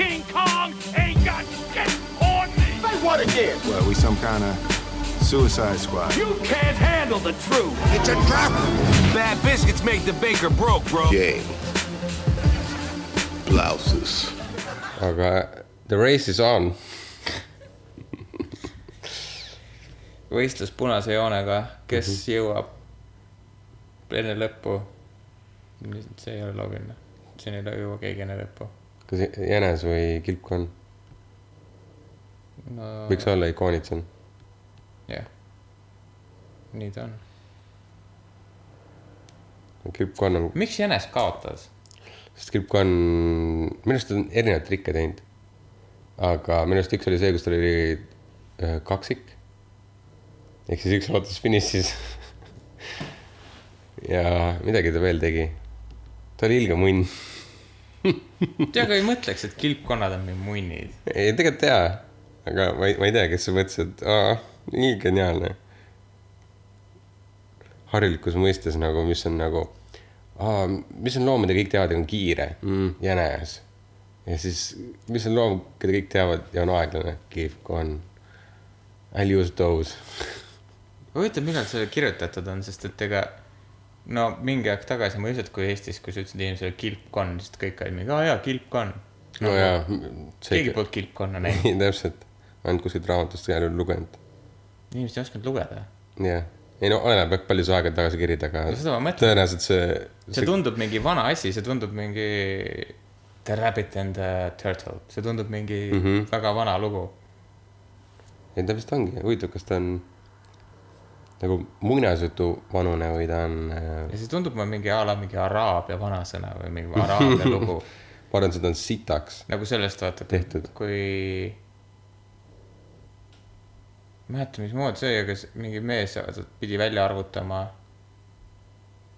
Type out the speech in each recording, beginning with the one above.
King Kong ain't got shit on me. Say what again? Well, we some kind of suicide squad. You can't handle the truth. It's a trap. Bad biscuits make the baker broke, bro. Game. Blouses. aga the race is on. võistlus punase joonega, kes mm -hmm. jõuab enne lõppu. see ei ole loogiline, siin ei jõua keegi enne lõppu. Kas jänes või kilpkonn? no võiks olla ikoonitsen. jah, nii ta on. kilpkonn on, miks jänes kaotas? sest kilpkonn, minu arust on erinevaid trikke teinud. aga minu arust üks oli see, kus tal oli äh, kaksik. ehk siis üks lootus finišis. ja midagi ta veel tegi. ta oli ilge munn. tead, aga ei mõtleks, et kilpkonnad on mingi munnid. ei, tegelikult jaa, aga ma ei, ma ei tea, kes mõtles, et aa, nii geniaalne. harilikus mõistes nagu, mis on nagu, mis on loom, mida kõik teavad ja on kiire mm,, jänes. ja siis, mis on loom, keda kõik teavad ja on aeglane, kihvkonn. I will use those. huvitav, millal see kirjutatud on, sest et ega no mingi aeg tagasi ma et kui Eestis, kui sa ütlesid inimesele kilpkonn, siis kõik olid mingi, aa jaa, kilpkonn. no jaa. keegi polnud kilpkonna näinud, täpselt, ainult kuskilt raamatust ei ole lugenud. inimesed ei osanud lugeda. jah, ei no oleneb, palju sa aega tagasi kirid, aga No tõenäoliselt see, see tundub mingi vana asi, see tundub mingi The Rabbit and the Turtle, see tundub mingi mm. -hmm. väga vana lugu. ei ta vist ongi, huvitav, kas ta on nagu muinasjutu vanune või ta on äh, ja see tundub mulle mingi a la mingi araabia vanasõna või mingi araabia lugu. ma arvan, seda on sitaks. nagu sellest vaata, kui. ma ei mäleta, mismoodi see aga mingi mees pidi välja arvutama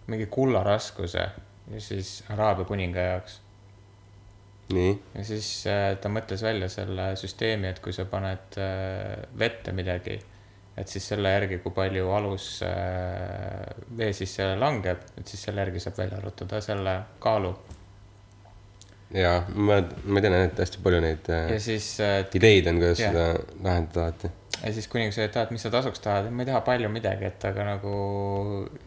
mingi kulla raskuse ja siis araabia kuninga jaoks. nii, ja siis äh, ta mõtles välja selle süsteemi, et kui sa paned äh, vette midagi, et siis selle järgi, kui palju alus äh, vee sisse langeb, et siis selle järgi saab välja arvutada selle kaalu. ja ma, ma tean ainult hästi palju neid äh, ja siis äh, ideid on, kuidas Jah. seda lahendada alati. ja siis kuningas oli, et aa, et mis sa tasuks tahad, ma ei taha palju midagi, et aga nagu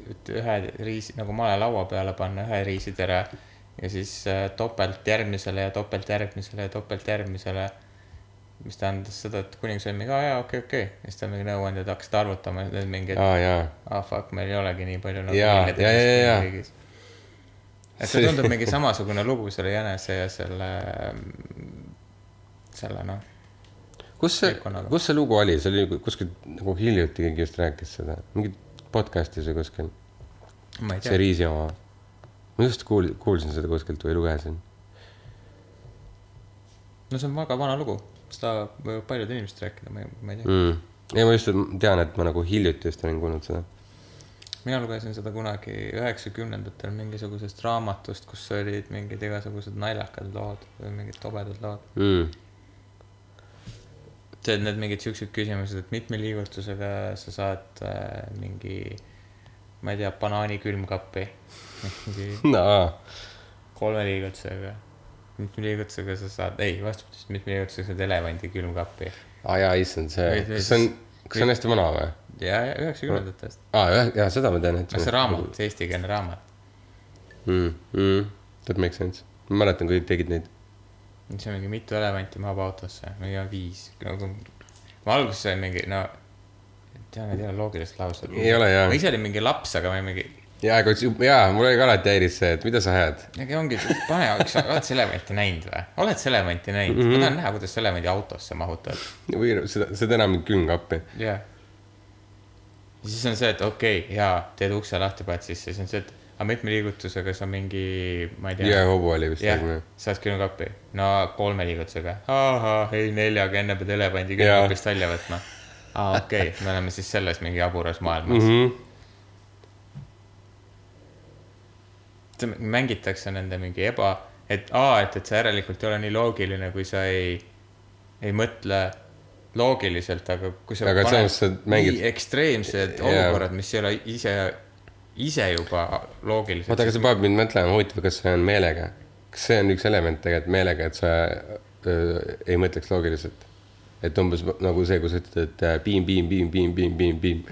et ühe riisi nagu male laua peale panna ühe riisitere ja siis äh, topelt järgmisele ja topelt järgmisele ja topelt järgmisele. Mis tähendas seda, et kuningas oli mingi, aa jaa, okei, okei, ja siis ta mingi nõuandjad hakkasid arvutama ja siis mingi, et aa ah fuck, meil ei olegi nii palju nagu riigis. et see tundub mingi samasugune lugu selle jänese ja selle, selle noh, kus see kus see lugu oli, see oli kuskil nagu hiljuti keegi just rääkis seda, mingi podcast'is või kuskil, see Riisi oma. ma just kuul-, kuulsin seda kuskilt või lugesin. no see on väga vana lugu, seda võivad paljud inimesed rääkida, ma ei, ma ei tea. mm.. ei, ma just tean, et ma nagu hiljuti just olin kuulnud seda. mina lugesin seda kunagi üheksakümnendatel mingisugusest raamatust, kus olid mingid igasugused naljakad lood või mingid tobedad lood. mm.. tead, need mingid siuksed küsimused, et mitme liigutusega sa saad äh, mingi, ma ei tea, banaani külmkappi. mingi no,. kolme liigutusega. Mitme liigutusega sa saad, ei, vastupidi, mitme liigutusega saad elevandi külmkappi. aa jaa, issand, see kas see on siis-, kas see on hästi vana või? ja, ja üheksakümnendatest. aa, jah, jaa, seda ma tean, et see raamat, eestikeelne raamat. mm,. Mm. That makes sense. ma mäletan, kui tegid neid. see on mingi mitu elevanti mahub autosse, mingi viis, nagu. ma alguses sain mingi, no, tean, need ei ole loogilised laused. Ei ole, jaa. ma ise olin mingi laps, aga ma olin mingi, jaa, aga jaa, mul oli ka alati häiris see, et mida sa ajad. aga ongi, pane, sa oled sa elevanti näinud või? oled sa elevanti näinud mm? -hmm. ma tahan näha, kuidas sa elevanti autosse mahutad. või seda, seda enam külmkappi. jah. ja siis on see, et okei okay,, jaa, teed ukse lahti, paned sisse, siis on see, et aga mitme liigutusega sa mingi, ma ei tea. jõehobu oli vist jah nagu,, saad külmkappi. no kolme liigutusega. ahah, ei neljaga, enne pead elevandi külmkapist välja võtma. aa, okei okay., me oleme siis selles mingi jaburas maailmas mm. -hmm. Mängitakse nende mingi eba, et aa, et, et see järelikult ei ole nii loogiline, kui sa ei, ei mõtle loogiliselt, aga kui sa Aga samas sa mängid- nii ekstreemsed Jaa. olukorrad, mis ei ole ise, ise juba loogilised. oota, aga see paneb mind mõtlema, huvitav, kas see on meelega? kas see on üks element tegelikult meelega, et sa öö, ei mõtleks loogiliselt. et umbes nagu see, kui sa ütled, et äh, piim, piim, piim, piim, piim, piim, piim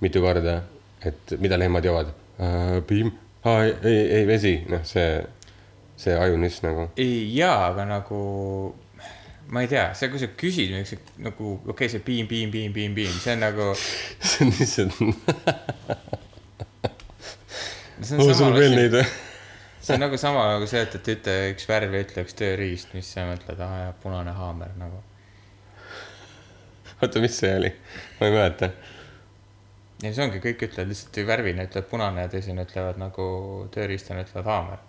mitu korda, et mida lehmad joovad uh,. piim, ei, ei vesi, noh, see, see ajunis nagu. ei jaa, aga nagu ma ei tea, see, kui sa küsid nagu okei okay,, see piim, piim, piim, piim, piim, see on nagu, see on lihtsalt, see on sul sama on veel neid või? see on nagu sama nagu see, et, et ütle üks värv ja ütle üks tööriist, mis sa mõtled, aa jaa, punane haamer nagu. oota, mis see oli? ma ei mäleta. Ja see ongi, kõik ütlevad lihtsalt värvina ütlevad punane ja teisena ütlevad nagu tööriistana ütlevad haamer.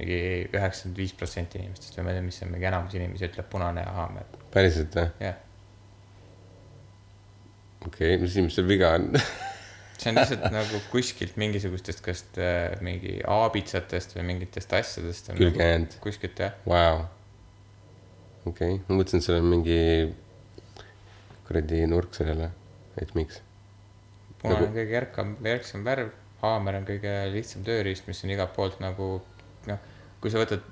mingi üheksakümmend viis protsenti inimestest või ma ei tea, mis see on, mingi enamus inimesi ütleb punane ja haamer, päriselt või? jah. okei okay,, mis inimestel viga on? see on lihtsalt nagu kuskilt mingisugustest, kas äh, mingi aabitsatest või mingitest asjadest on Külge nagu kuskilt jah, Vau. okei, ma mõtlesin, et seal on mingi kuradi nurk sellele, et miks. Punane Nagu- on kõige järkam, järgsam värv, haamer on kõige lihtsam tööriist, mis on igalt poolt nagu noh, kui sa võtad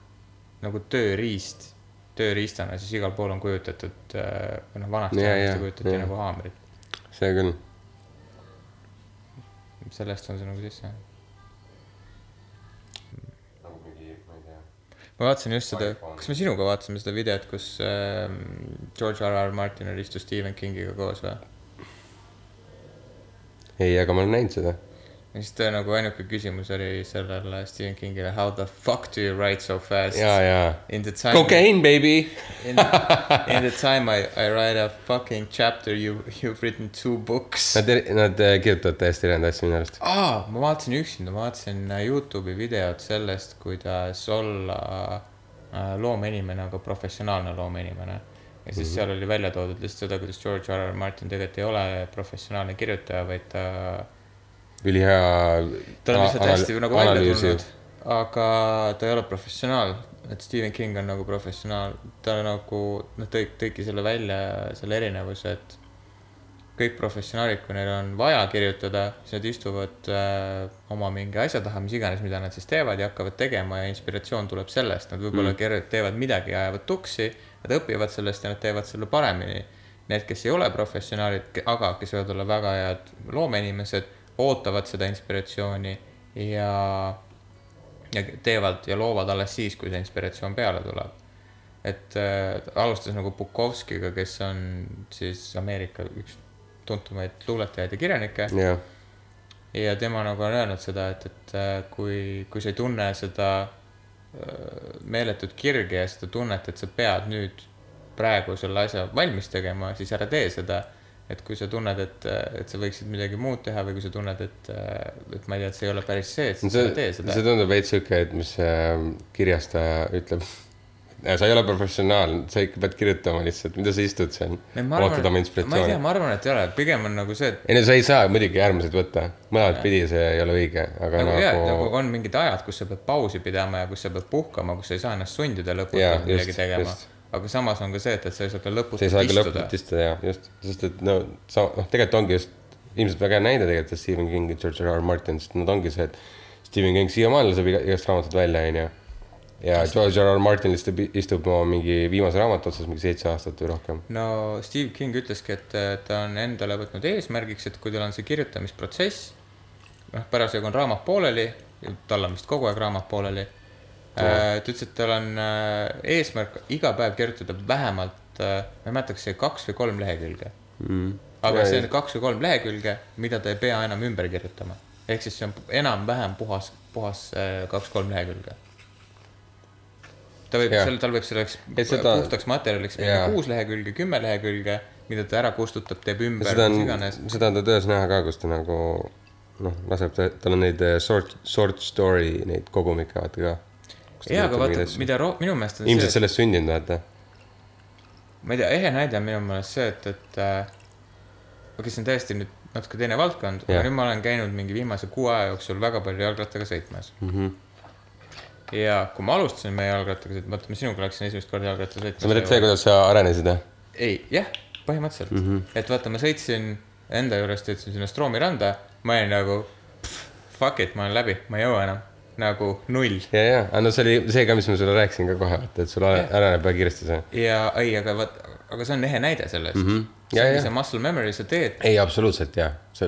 nagu tööriist, tööriistana, siis igal pool on kujutatud äh, noh, vanasti jaa, kujutati jaa. nagu haamrit, see küll. sellest on see nagu sisse. nagu mingi, ma vaatasin just seda kas me sinuga vaatasime seda videot, kus äh, George R R Martin oli istus Stephen Kingiga koos või? ei, aga ma olen näinud seda. ja siis ta nagu ainuke küsimus oli sellele Stephen Kingile how the fuck do you write so fast ja, ja. the Cocaine, baby. in, in the time I, I write a fucking chapter you you've written two books Nad, nad äh, kirjutavad täiesti erinevaid asju minu arust. aa ma vaatasin üksinda ma vaatasin äh, Youtube'i videot sellest kuidas olla äh, loomeinimene aga professionaalne loomeinimene ja siis mm -hmm. seal oli välja toodud lihtsalt seda kuidas George R R Martin tegelikult ei ole professionaalne kirjutaja vaid ta ülihea. ta on lihtsalt hästi nagu välja tulnud, aga ta ei ole professionaal, et Stephen King on nagu professionaal, ta nagu noh, tõi, tõigi selle välja, selle erinevuse, et kõik professionaalid, kui neil on vaja kirjutada, siis nad istuvad äh, oma mingi asja taha, mis iganes, mida nad siis teevad ja hakkavad tegema ja inspiratsioon tuleb sellest, nad võib-olla mm. teevad midagi ja ajavad tuksi, nad õpivad sellest ja nad teevad selle paremini. Need, kes ei ole professionaalid, aga kes võivad olla väga head loomeinimesed, ootavad seda inspiratsiooni ja, ja teevad ja loovad alles siis, kui see inspiratsioon peale tuleb. et äh, alustas nagu Bukovskiga, kes on siis Ameerika üks tuntumaid luuletajaid ja kirjanikke jah, ja tema nagu on öelnud seda, et, et äh, kui, kui sa ei tunne seda meeletut kirge ja seda tunnet, et sa pead nüüd praegu selle asja valmis tegema, siis ära tee seda. et kui sa tunned, et, et sa võiksid midagi muud teha või kui sa tunned, et, et ma ei tea, et see ei ole päris see, et siis see ära tee, seda see. tundub veits siuke, et mis äh, kirjastaja ütleb. Sa ei ole professionaal, sa ikka pead kirjutama lihtsalt, mida sa istud seal, ootad oma ma ei tea, inspiratsiooni. ma arvan, et ei ole, pigem on nagu see, et ei no sa ei saa muidugi äärmuseid võtta, mõlemat pidi see ei ole õige, aga nagu, nagu, nagu on mingid ajad, kus sa pead pausi pidama ja kus sa pead puhkama, kus sa ei saa ennast sundida lõputult midagi tegema. aga samas on ka see, et, et sa ei saa ka sa ei lõputult saa ka istuda. lõputult. istuda ja just, sest et no sa noh, tegelikult ongi just ilmselt väga hea näide tegelikult Stephen King ja George R R Martin, sest nad ongi see, et Stephen King siiamaani laseb iga- igast raamatut välja, onju. Ja George R R Martin istub, istub oma mingi viimase raamatu otsas mingi seitse aastat või rohkem. no Steve King ütleski, et äh, ta on endale võtnud eesmärgiks, et kui tal on see kirjutamisprotsess, noh, parasjagu on raamat pooleli, tal on vist kogu aeg raamat pooleli. ta ütles, et tal on äh, eesmärk iga päev kirjutada vähemalt, ma ei mäleta, kas see kaks või kolm lehekülge mm.. aga see on kaks või kolm lehekülge, mida ta ei pea enam ümber kirjutama. ehk siis see on enam-vähem puhas, puhas kaks-kolm lehekülge. Ta võib tal võib selleks seda- puhtaks materjaliks minna kuus lehekülge, kümme lehekülge, mida ta ära kustutab, teeb ümber, mis iganes., seda on ta töös näha ka, kus ta nagu noh, laseb, tal on neid eh, short, short story neid kogumikke vaata ka. jaa, aga vaata, mida ro-, minu meelest on ilmselt see, sellest sündinud vaata. ma ei tea, ehe näide on minu meelest see, et, et äh, okei okay,, see on täiesti nüüd natuke teine valdkond, aga nüüd ma olen käinud mingi viimase kuu aja jooksul väga palju jalgrattaga sõitmas mm. -hmm. Ja kui ma alustasin meie jalgrattaga vaata ma sinuga läksin esimest korda jalgrattaga sõitma. sa mõtled see, kuidas sa arenesid või? ei, jah, põhimõtteliselt mm, -hmm. et vaata, ma sõitsin enda juurest, sõitsin sinna Stroomi randa, ma olin nagu pff, fuck it, ma olen läbi, ma ei jõua enam. nagu null. ja, ja, aga no see oli see ka, mis ma sulle rääkisin ka kohe, et, sul areneb väga kiiresti see. ja ei, aga vaat, aga see on ehe näide sellest mm. -hmm. Ja, ja. see muscle memory, sa teed ei, absoluutselt see,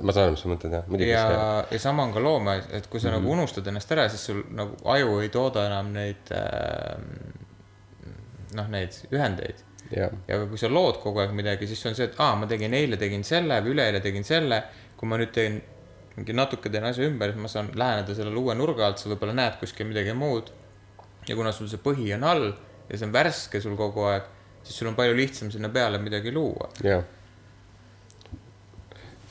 ma saan aru, mis sa mõtled jah, muidugi ja ja sama on ka looma, et kui sa mm Mhm. -hmm. nagu unustad ennast ära, siis sul nagu aju ei tooda enam neid äh, noh, neid ühendeid. ja kui sa lood kogu aeg midagi, siis on see, et aa, ma tegin eile tegin selle või üleeile tegin selle. kui ma nüüd teen mingi natuke teen asja ümber, siis ma saan läheneda sellele uue nurga alt, sa võib-olla näed kuskil midagi muud. ja kuna sul see põhi on all ja see on värske sul kogu aeg, siis sul on palju lihtsam sinna peale midagi luua. jah.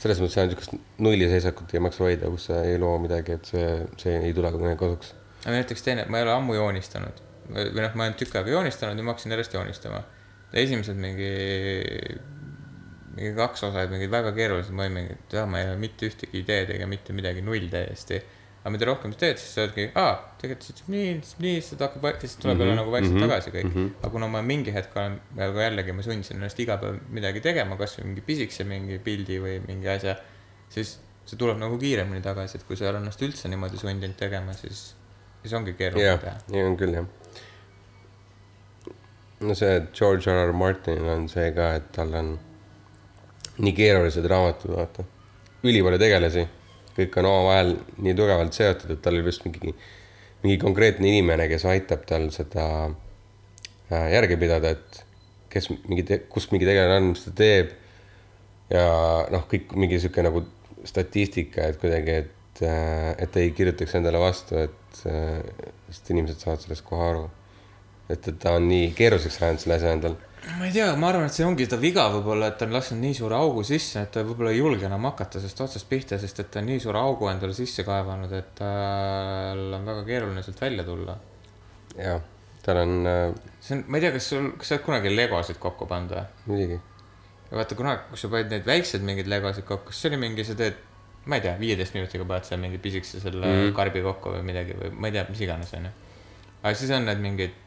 selles mõttes jah, niisugust nulliseisakut ei maksa hoida, kus sa ei loo midagi, et see, see ei tule kunagi kasuks. aga näiteks teine, ma ei ole ammu joonistanud või noh, ma olen tükk aega joonistanud ja ma hakkasin järjest joonistama. esimesed mingi, mingi kaks osa olid mingid väga keerulised, ma olin mingi, et jah, ma ei ole mitte ühtegi ideed ega mitte midagi, null täiesti. Aga mida rohkem sa teed, siis sa oledki, aa, tegelikult see ütleb nii, nii, siis ta hakkab, siis tuleb jälle nagu vaikselt tagasi kõik. aga kuna ma mingi hetk olen, aga jällegi ma sundisin ennast iga päev midagi tegema, kasvõi mingi pisikese mingi pildi või mingi asja, siis see tuleb nagu kiiremini tagasi, et kui sa ei ole ennast üldse niimoodi sundinud tegema, siis, siis ongi keeruline teha., nii on küll jah. no see George R R Martinil on see ka, et tal on nii keerulised raamatud, vaata. ülipalju tegelasi, kõik on omavahel nii tugevalt seotud, et tal oli vist mingi, mingi konkreetne inimene, kes aitab tal seda äh, järge pidada, et kes mingi, kus mingi tegelane on, mis ta teeb. ja noh, kõik mingi sihuke nagu statistika, et kuidagi, et, et ei kirjutaks endale vastu, et äh, sest inimesed saavad sellest kohe aru. et, et ta on nii keeruliseks ajanud selle asja endal. Ma ei tea, ma arvan, et see ongi ta viga võib-olla, et ta on lasknud nii suure augu sisse, et ta võib-olla ei julge enam hakata sellest otsast pihta, sest et ta on nii suure augu endale sisse kaevanud, et tal on väga keeruline sealt välja tulla. jah, tal on äh, see on, ma ei tea, kas sul, kas sa oled kunagi legosid kokku pannud või? muidugi, vaata kunagi, kui sa panid neid väikseid mingeid legosid kokku, siis see oli mingi, sa teed, ma ei tea, viieteist minutiga paned seal mingi pisikese selle mm. Mhm. karbi kokku või midagi või ma ei tea, mis iganes, onju. aga siis on need mingid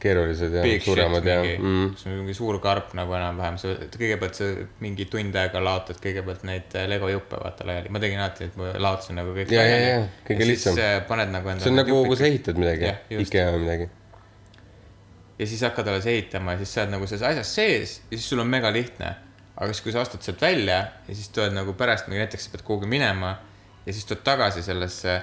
keerulised ja big suuremad ja mm,, kus on mingi suur karp nagu enam-vähem, sa kõigepealt sa mingi tund aega laotad kõigepealt neid äh, Lego juppe vaata laiali, ma tegin alati, et ma laotasin nagu kõik Ja, ja, ja, kõige ja lihtsam. äh, paned nagu endale see on nagu, kui sa ehitad midagi. IKEA või midagi. ja siis hakkad alles ehitama ja siis sa oled nagu selles asjas sees ja siis sul on mega lihtne. aga siis, kui sa astud sealt välja ja siis tuled nagu pärast, näiteks sa pead kuhugi minema ja siis tuled tagasi sellesse.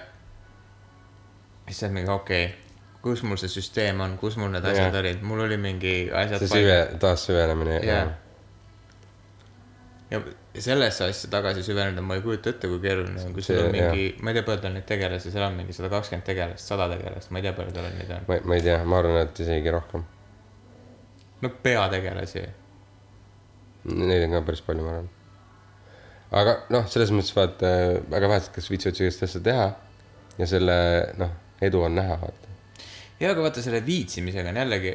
siis sa oled mingi okei okay,, kus mul see süsteem on, kus mul need asjad Jah. olid, mul oli mingi asjad see süve, taassüvenemine Jah. ja ja sellesse asja tagasi süveneda, ma ei kujuta ette, kui keeruline on, kui sul on mingi, ma ei tea, palju tal neid tegelasi, seal on mingi sada kakskümmend tegelast, sada tegelast, ma ei tea, palju tal neid on. ma, ma ei tea, ma arvan, et isegi rohkem. no peategelasi Neid on ka päris palju, ma arvan. aga noh, selles mõttes vaata, väga vähesed, kes viitsivad sellist asja teha ja selle noh, edu on näha, vaata. Ja aga vaata selle viitsimisega on jällegi,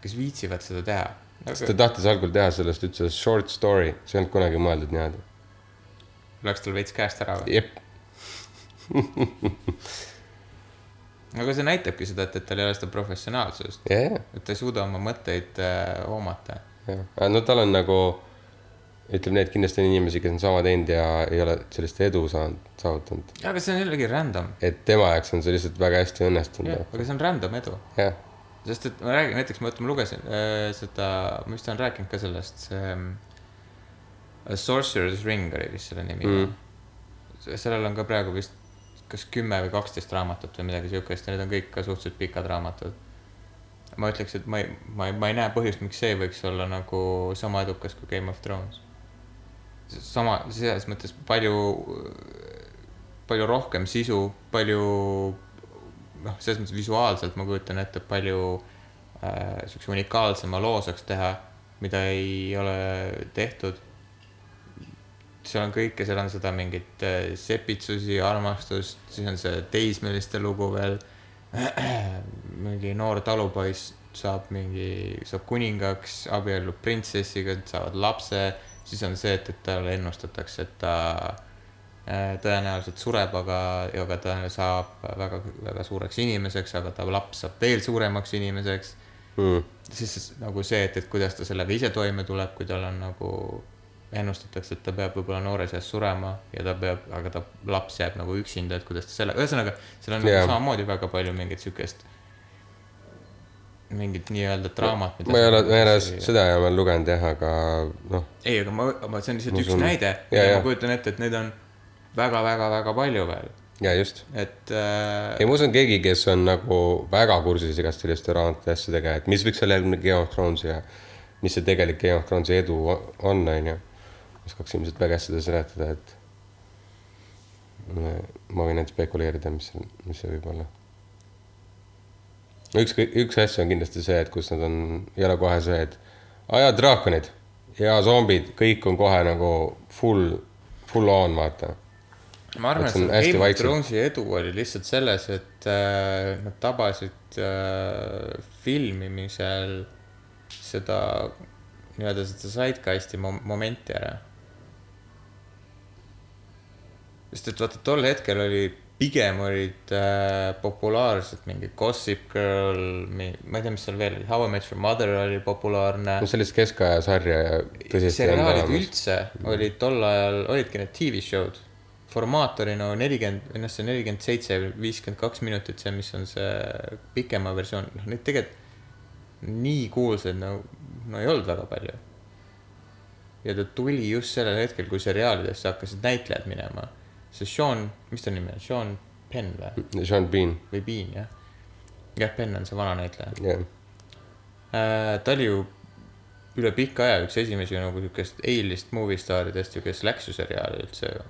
kes viitsivad seda teha. sest ta tahtis algul teha sellest üldse short story, see ei olnud kunagi mõeldud niimoodi. Läks tal veits käest ära või? jep, aga see näitabki seda, et, et tal ei ole seda professionaalsust. ja, et ta ei suuda oma mõtteid äh, hoomata. ja, no tal on nagu, ütleme et kindlasti on inimesi, kes on sama teinud ja ei ole sellist edu saanud, saavutanud. aga see on jällegi random. et tema jaoks on see lihtsalt väga hästi õnnestunud. aga see on random edu. sest et ma räägin, näiteks ma, ma lugesin äh, seda, ma vist olen rääkinud ka sellest, see A Sorcerer's Ring oli vist selle nimi mm.. sellel on ka praegu vist kas kümme või kaksteist raamatut või midagi siukest ja need on kõik ka suhteliselt pikad raamatud. ma ütleks, et ma ei, ma ei, ma ei näe põhjust, miks see võiks olla nagu sama edukas kui Game of Thrones. sama, selles mõttes palju, palju rohkem sisu, palju noh, selles mõttes visuaalselt ma kujutan ette, palju äh, siukse unikaalsema loo saaks teha, mida ei ole tehtud. seal on kõike, seal on seda mingit äh, sepitsusi, armastust, siis on see teismeliste lugu veel. mingi noor talupoiss saab mingi, saab kuningaks, abiellub printsessiga, saavad lapse, siis on see, et, et talle ennustatakse, et ta äh, tõenäoliselt sureb, aga, aga ta saab väga, väga suureks inimeseks, aga ta laps saab veel suuremaks inimeseks. mm. siis nagu see, et, et kuidas ta sellega ise toime tuleb, kui tal on nagu ennustatakse, et ta peab võib-olla noores eas surema ja ta peab, aga ta laps jääb nagu üksinda, et kuidas ta selle, ühesõnaga, seal on yeah. samamoodi väga palju mingit siukest, mingit nii-öelda draamat. ma ei ole, ma ei ole seda ja ma olen lugenud jah, aga noh, ei, aga ma, ma, see on lihtsalt üks usun- näide ja, ja ma kujutan ette, et neid on väga-väga-väga palju veel, ja just. et äh, ei, ma usun, keegi, kes on nagu väga kursis igast selliste raamatute asjadega, et mis võiks olla järgmine Game of Thrones ja mis see tegelik Game of Thronesi edu on, onju. oskaks ilmselt väga hästi seda seletada, et ma- ma võin ainult spekuleerida, mis, mis see võib olla. üks, üks asju on kindlasti see, et kus nad on, ei ole kohe see, et aa jaa, draakonid ja zombid, kõik on kohe nagu full, full on, vaata ma arvan, et see Game of. Thronesi edu oli lihtsalt selles, et äh, nad tabasid äh, filmimisel seda nii-öelda seda sidecast'i mom- momenti ära. sest et vaata, tol hetkel oli, pigem olid äh, populaarsed mingi Gossip Girl, ma ei tea, mis seal veel oli, How I Met Your Mother oli populaarne no sellist keskaja sarja ja tõsiselt seriaalid üldse olid tol ajal, olidki need tv show'd. formaat oli no nelikümmend, või noh, see nelikümmend seitse, viiskümmend kaks minutit, see, mis on see pikema versioon, noh neid tegelikult nii kuulsaid no, no ei olnud väga palju. ja ta tuli just sellel hetkel, kui seriaalidesse hakkasid näitlejad minema. See Sean, mis ta nimi on, Sean Penn või, Sean Bean, või Bean jah. jah, Penn on see vana näitleja. jah. Äh, ta oli ju üle pika aja üks esimesi nagu siukest A-list movie staaridest ju, kes läks ju seriaali üldse ju.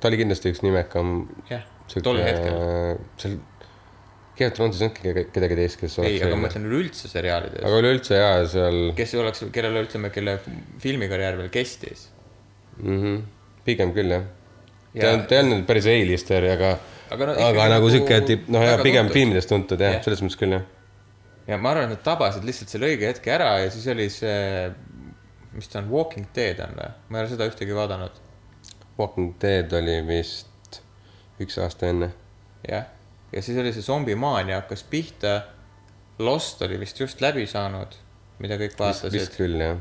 ta oli kindlasti üks nimekam. jah, tol hetkel. seal Game of Thronesis olnudki keda- kedagi teist, kes ei, aga ma mõtlen üleüldse seriaalides aga. üleüldse jaa, seal kes oleks, kellel ütleme, kelle filmikarjäär veel kestis. mm -hmm, pigem küll jah. Ta Ja- on, ta ei olnud päris A-lister, aga, Aga no aga, nagu nagu sihuke tipp, noh väga, pigem tuntud. filmides tuntud jah yeah., selles mõttes küll jah. ja ma arvan, et nad tabasid lihtsalt selle õige hetke ära ja siis oli see, mis ta on, Walking Dead on või? ma ei ole seda ühtegi vaadanud. Walking Dead oli vist üks aasta enne. jah, ja siis oli see zombimaania hakkas pihta. Lost oli vist just läbi saanud, mida kõik vaatasid vist. küll jah,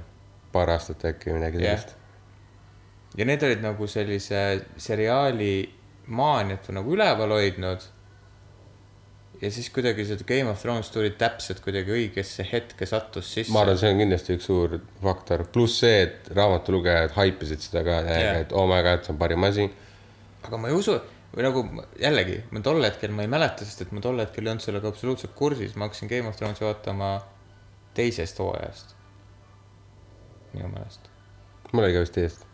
paar aastat äkki midagi sellist. Ja need olid nagu sellise seriaali maaniat nagu üleval hoidnud. ja siis kuidagi see Game of Thrones tuli täpselt kuidagi õigesse hetke sattus sisse. ma arvan, see on kindlasti üks suur faktor, pluss see, et raamatulugejad haipisid seda ka yeah., et oh my god, see on parim asi. aga ma ei usu, või nagu jällegi, ma tol hetkel ma ei mäleta, sest et ma tol hetkel ei olnud sellega absoluutselt kursis, ma hakkasin Game of Thronesi vaatama teisest hooajast. minu meelest, mul oli ka vist eest.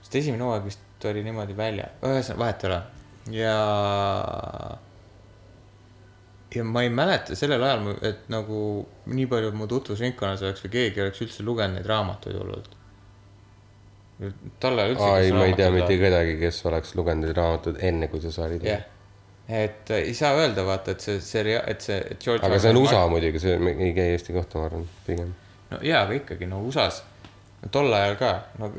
Sest esimene hooaeg vist oli niimoodi välja, ühesõnaga vahet ei ole ja. ja ma ei mäleta sellel ajal, et nagu nii palju mu tutvusringkonnas oleks või keegi oleks üldse lugenud neid raamatuid hullult. ajal üldse. ei, ma ei tea mitte kedagi, kes oleks lugenud neid raamatuid enne, kui sari tuli jah, et äh, ei saa öelda, vaata, et see seria-, et see, et George. aga see on USA muidugi, see ei käi Eesti kohta, ma arvan, pigem. no jaa, aga ikkagi no USA-s, no tol ajal ka, no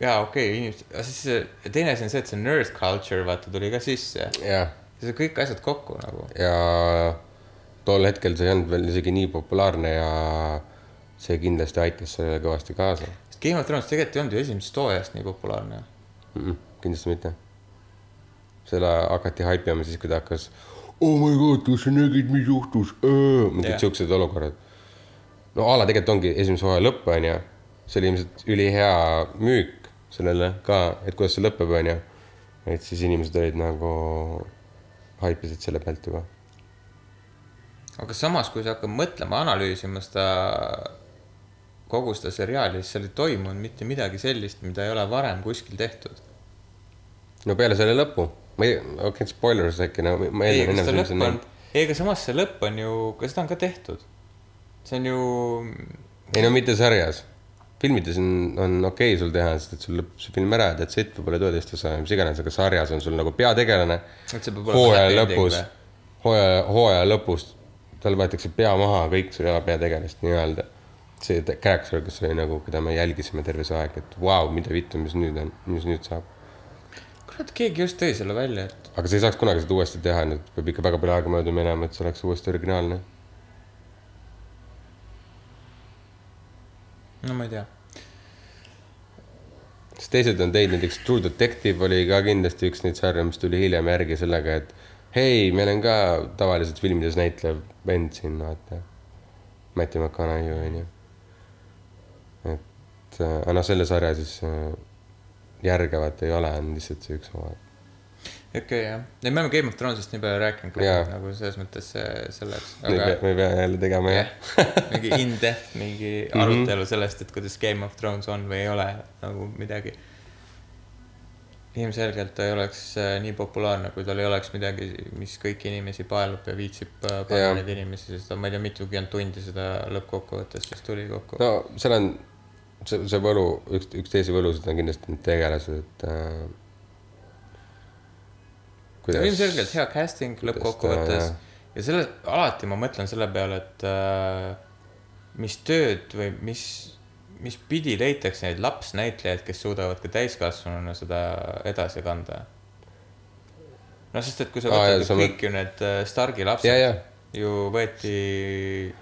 jaa, okei okay,, inimesed, aga siis see, teine asi on see, et see nerd culture vaata tuli ka sisse. see kõik asjad kokku nagu. ja tol hetkel see ei olnud veel isegi nii populaarne ja see kindlasti aitas sellele kõvasti kaasa sest Game of Thrones tegelikult ei olnud ju esimesest hooajast nii populaarne. mm. -mm, kindlasti mitte. selle hakati haipima siis, kui ta hakkas oh my god, kas sa nägid, mis juhtus? mingid siuksed olukorrad. no a la tegelikult ongi esimese hooaja lõpp, onju. see oli ilmselt ülihea müük sellele ka, et kuidas see lõpeb, onju. et siis inimesed olid nagu, haipisid selle pealt juba. aga samas, kui sa hakkad mõtlema, analüüsima seda, kogu seda seriaali, siis seal ei toimunud mitte midagi sellist, mida ei ole varem kuskil tehtud. no peale selle lõpu, ma ei, okei okay,, spoilers äkki, no ma ei, eeldan ennem seda lõpp on, ei, aga samas see lõpp on ju, ka seda on ka tehtud. see on ju, ei no mitte sarjas. Filmides on, on okei okay sul teha, sest et sul lõpeb see film ära ja that's it, võib-olla ei tule teist osa, mis iganes, aga sarjas on sul nagu peategelane hooaja lõpus hooaja, hooaja lõpus tal võetakse pea maha kõik sul ei ole peategelast nii-öelda. see te- character, kes oli nagu, keda me jälgisime terve see aeg, et vau wow,, mida vittu, mis nüüd on, mis nüüd saab. kurat, keegi just tõi selle välja, et aga sa ei saaks kunagi seda uuesti teha, nüüd peab ikka väga palju aega mööda minema, et see oleks uuesti originaalne. No ma ei tea. sest teised on teinud näiteks True Detective oli ka kindlasti üks neid sarju, mis tuli hiljem järgi sellega, et hei, meil on ka tavaliselt filmides näitlev vend siin, vaata. Mati McConaughey onju. et äh, aga noh, selle sarja siis äh, järgevat ei ole, on lihtsalt see üks oma. Okei okay, jah, ja me oleme Game of Thrones'ist nii palju rääkinud nagu selles mõttes see selleks, ei aga me ei pea jälle tegema jah jah, mingi in-depth mingi arutelu sellest, et kuidas Game of Thrones on või ei ole nagu midagi. ilmselgelt ta ei oleks äh, nii populaarne, kui tal ei oleks midagi, mis kõiki inimesi paelub ja viitsib äh, panna neid inimesi, sest ma ei tea, mitukümmend tundi seda lõppkokkuvõttes siis tuli kokku. no seal on see, see võlu, üks, üks teisi võlusid on kindlasti need tegelased, et äh,. Ilmselgelt hea casting lõppkokkuvõttes ja selle, alati ma mõtlen selle peale, et äh, mis tööd või mis, mis pidi leitakse neid lapsnäitlejaid, kes suudavad ka täiskasvanuna seda edasi kanda. no sest, et kui sa võtad jaa, ju kõik ju need äh, Stargi ja, lapsed ja, ju võeti,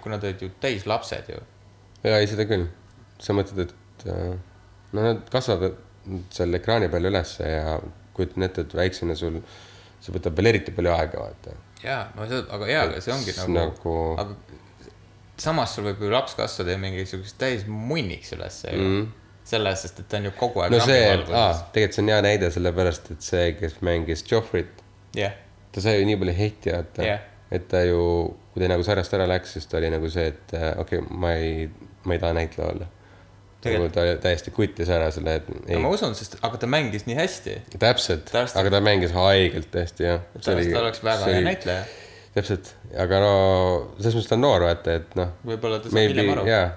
kui nad olid ju täislapsed ju. ja ei, seda küll. sa mõtled, et äh, no nad kasvavad seal ekraani peal ülesse ja kujutan ette, et väiksena sul, see võtab veel eriti palju aega, vaata. jaa, no see, aga jaa, aga see ongi nagu, nagu- aga samas sul võib ju laps kasvada ja mingisuguseks täis munniks ülesse ju mm.. selles, sest et ta on ju kogu aeg no see, tegelikult see on hea näide, sellepärast et see, kes mängis Joffrit, jah, ta sai ju nii palju heiti, vaata Jah. et ta ju, kui ta nagu sarjast ära läks, siis ta oli nagu see, et äh, okei okay,, ma ei, ma ei taha näitleja olla. Nagu ta täiesti kuttis ära selle, et ei ma, usun, sest aga ta mängis nii hästi. täpselt, aga ta mängis haigelt tõesti jah. ta oleks väga hea näitleja. täpselt, aga no selles mõttes ta on noor, vaata, et noh. võib-olla ta saab hiljem aru. jaa,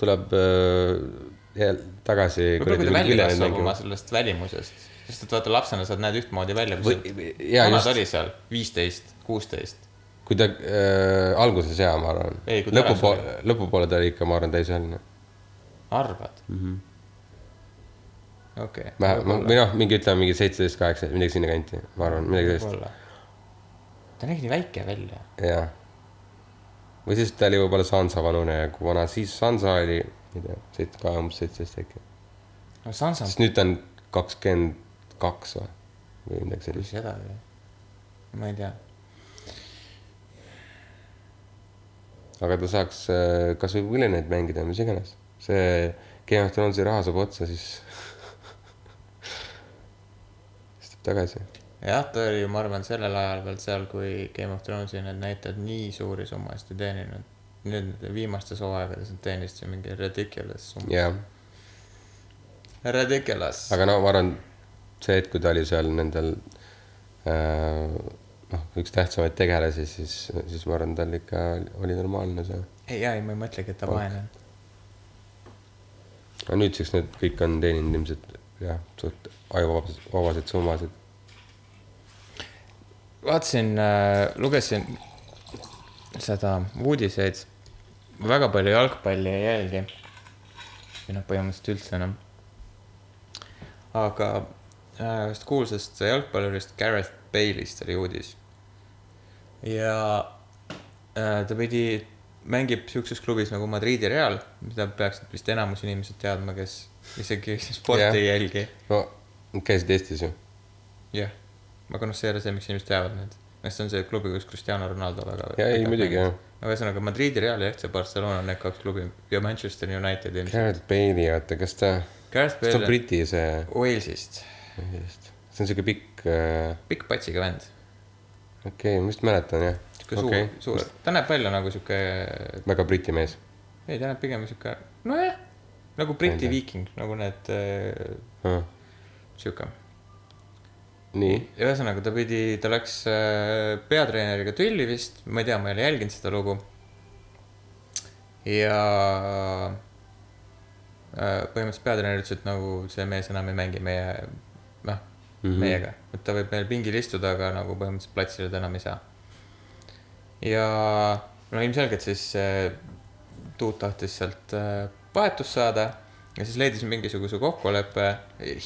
tuleb äh, tagasi. võib-olla kui ta välja kasvab oma sellest välimusest, sest et vaata lapsena sa näed ühtmoodi välja. Vana ta oli seal, viisteist, kuusteist. kui ta äh, alguses jaa, ma arvan lõpupoole lõpupoole ta oli ikka, ma arvan, täisealine. arvad? Mhm. okei. vähemalt, või noh, mingi ütleme mingi seitseteist, kaheksa, midagi sinnakanti, ma arvan, midagi sellist, ta nägi nii väike välja. jah. või siis ta oli võib-olla Sansa vanune kui vana siis Sansa oli, ma ei tea, seit-, ka umbes seitseteist äkki. no Sansa sest nüüd ta on kakskümmend kaks või, või midagi sellist. seda ju, ma ei tea. aga ta saaks äh, kasvõi vileneid mängida, mis iganes. See Game of Thronesi raha saab otsa, siis siis tuleb tagasi. jah, ta oli ma arvan, sellel ajal veel seal, kui Game of Thronesi need näitajad nii suuri summasid ei teeninud. nüüd viimastes hooaegades nad teenisid mingi ridiculous summa. jah, Ridiculous. aga no ma arvan, see hetk, kui ta oli seal nendel äh, noh, üks tähtsamaid tegelasi, siis, siis ma arvan, tal ikka oli normaalne see. ei, jaa, ei, ma ei mõtlegi, et ta vaene on. Aga nüüdseks need kõik on teeninud ilmselt jah, suht ajuvabasid, vabasid summasid. vaatasin äh,, lugesin seda uudiseid. väga palju jalgpalli ei jälgi. või noh, põhimõtteliselt üldse enam. aga äh, ühest kuulsast jalgpallurist Gareth Bale'ist oli uudis. ja äh, ta pidi, mängib siukses klubis nagu Madridi Real, mida peaksid vist enamus inimesed teadma, kes isegi sporti Jah. ei jälgi no käisid Eestis ju? jah, aga noh, see ei ole see, miks inimesed teavad need. noh, see on see klubi, kus Cristiano Ronaldo väga. ja ei muidugi jah. no ühesõnaga Madridi Real ja FC Barcelona, need kaks klubi ja Manchester United ilmselt. Garrett Bale'i, oota, kas ta, Gareth kas ta on Briti see, Walesist, see on siuke pikk äh,, pikk patsiga vend. okei okay,, ma vist mäletan jah. Sihuke okei suur, suur, ta näeb välja nagu sihuke, väga Briti mees. ei, ta näeb pigem sihuke, nojah, nagu Briti viiking, nagu need äh, Ah, sihuke. nii, ühesõnaga ta pidi, ta läks äh, peatreeneriga tülli vist, ma ei tea, ma ei ole jälginud seda lugu. ja äh, põhimõtteliselt peatreener ütles, et nagu see mees enam ei mängi meie, noh mm. -hmm. meiega, et ta võib meil pingil istuda, aga nagu põhimõtteliselt platsile ta enam ei saa. Ja no ilmselgelt siis äh, Tuut tahtis sealt äh, vahetust saada ja siis leidis mingisuguse kokkuleppe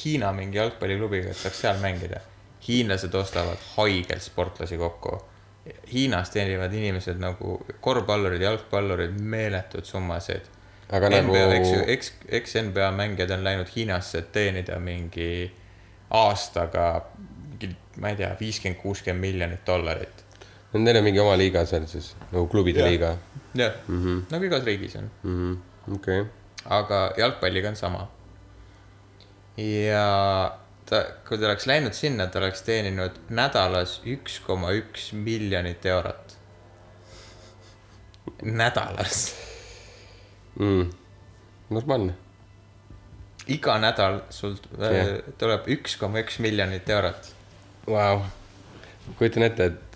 Hiina mingi jalgpalliklubiga, et saaks seal mängida. hiinlased ostavad haigelt sportlasi kokku. Hiinas teenivad inimesed nagu korvpallurid, jalgpallurid meeletuid summasid. Aga nagu- NBA, eks ju, eks, eks NBA mängijad on läinud Hiinasse, et teenida mingi aastaga mingi, ma ei tea, viiskümmend, kuuskümmend miljonit dollarit. Neil on mingi oma liiga seal siis, nagu klubide Jah. liiga jah mm -hmm., nagu igas riigis on, mm. -hmm. okei okay., aga jalgpalliga on sama. ja ta, kui ta oleks läinud sinna, ta oleks teeninud nädalas üks koma üks miljonit eurot. nädalas, mm. normaalne. iga nädal sul yeah. tuleb üks koma üks miljonit eurot Vau, kujutan ette, et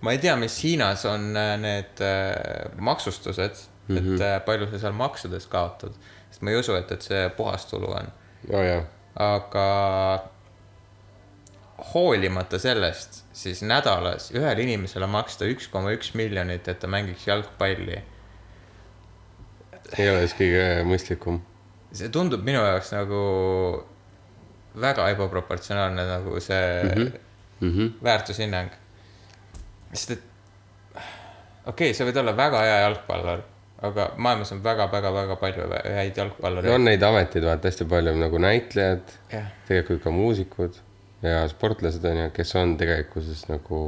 ma ei tea, mis Hiinas on äh, need äh, maksustused mm, -hmm. et äh, palju sa seal maksudes kaotad, sest ma ei usu, et, et see puhastulu on, oh, aga hoolimata sellest, siis nädalas ühele inimesele maksta üks koma üks miljonit, et ta mängiks jalgpalli. ei ole siis kõige mõistlikum. see tundub minu jaoks nagu väga ebaproportsionaalne nagu see mm -hmm. Mm -hmm. väärtushinnang. Sest et okei okay,, sa võid olla väga hea jalgpallur, aga maailmas on väga-väga-väga palju häid jalgpallureid on neid ameteid vaata hästi palju nagu näitlejad, jah, tegelikult ka muusikud ja sportlased on ju, kes on tegelikkuses nagu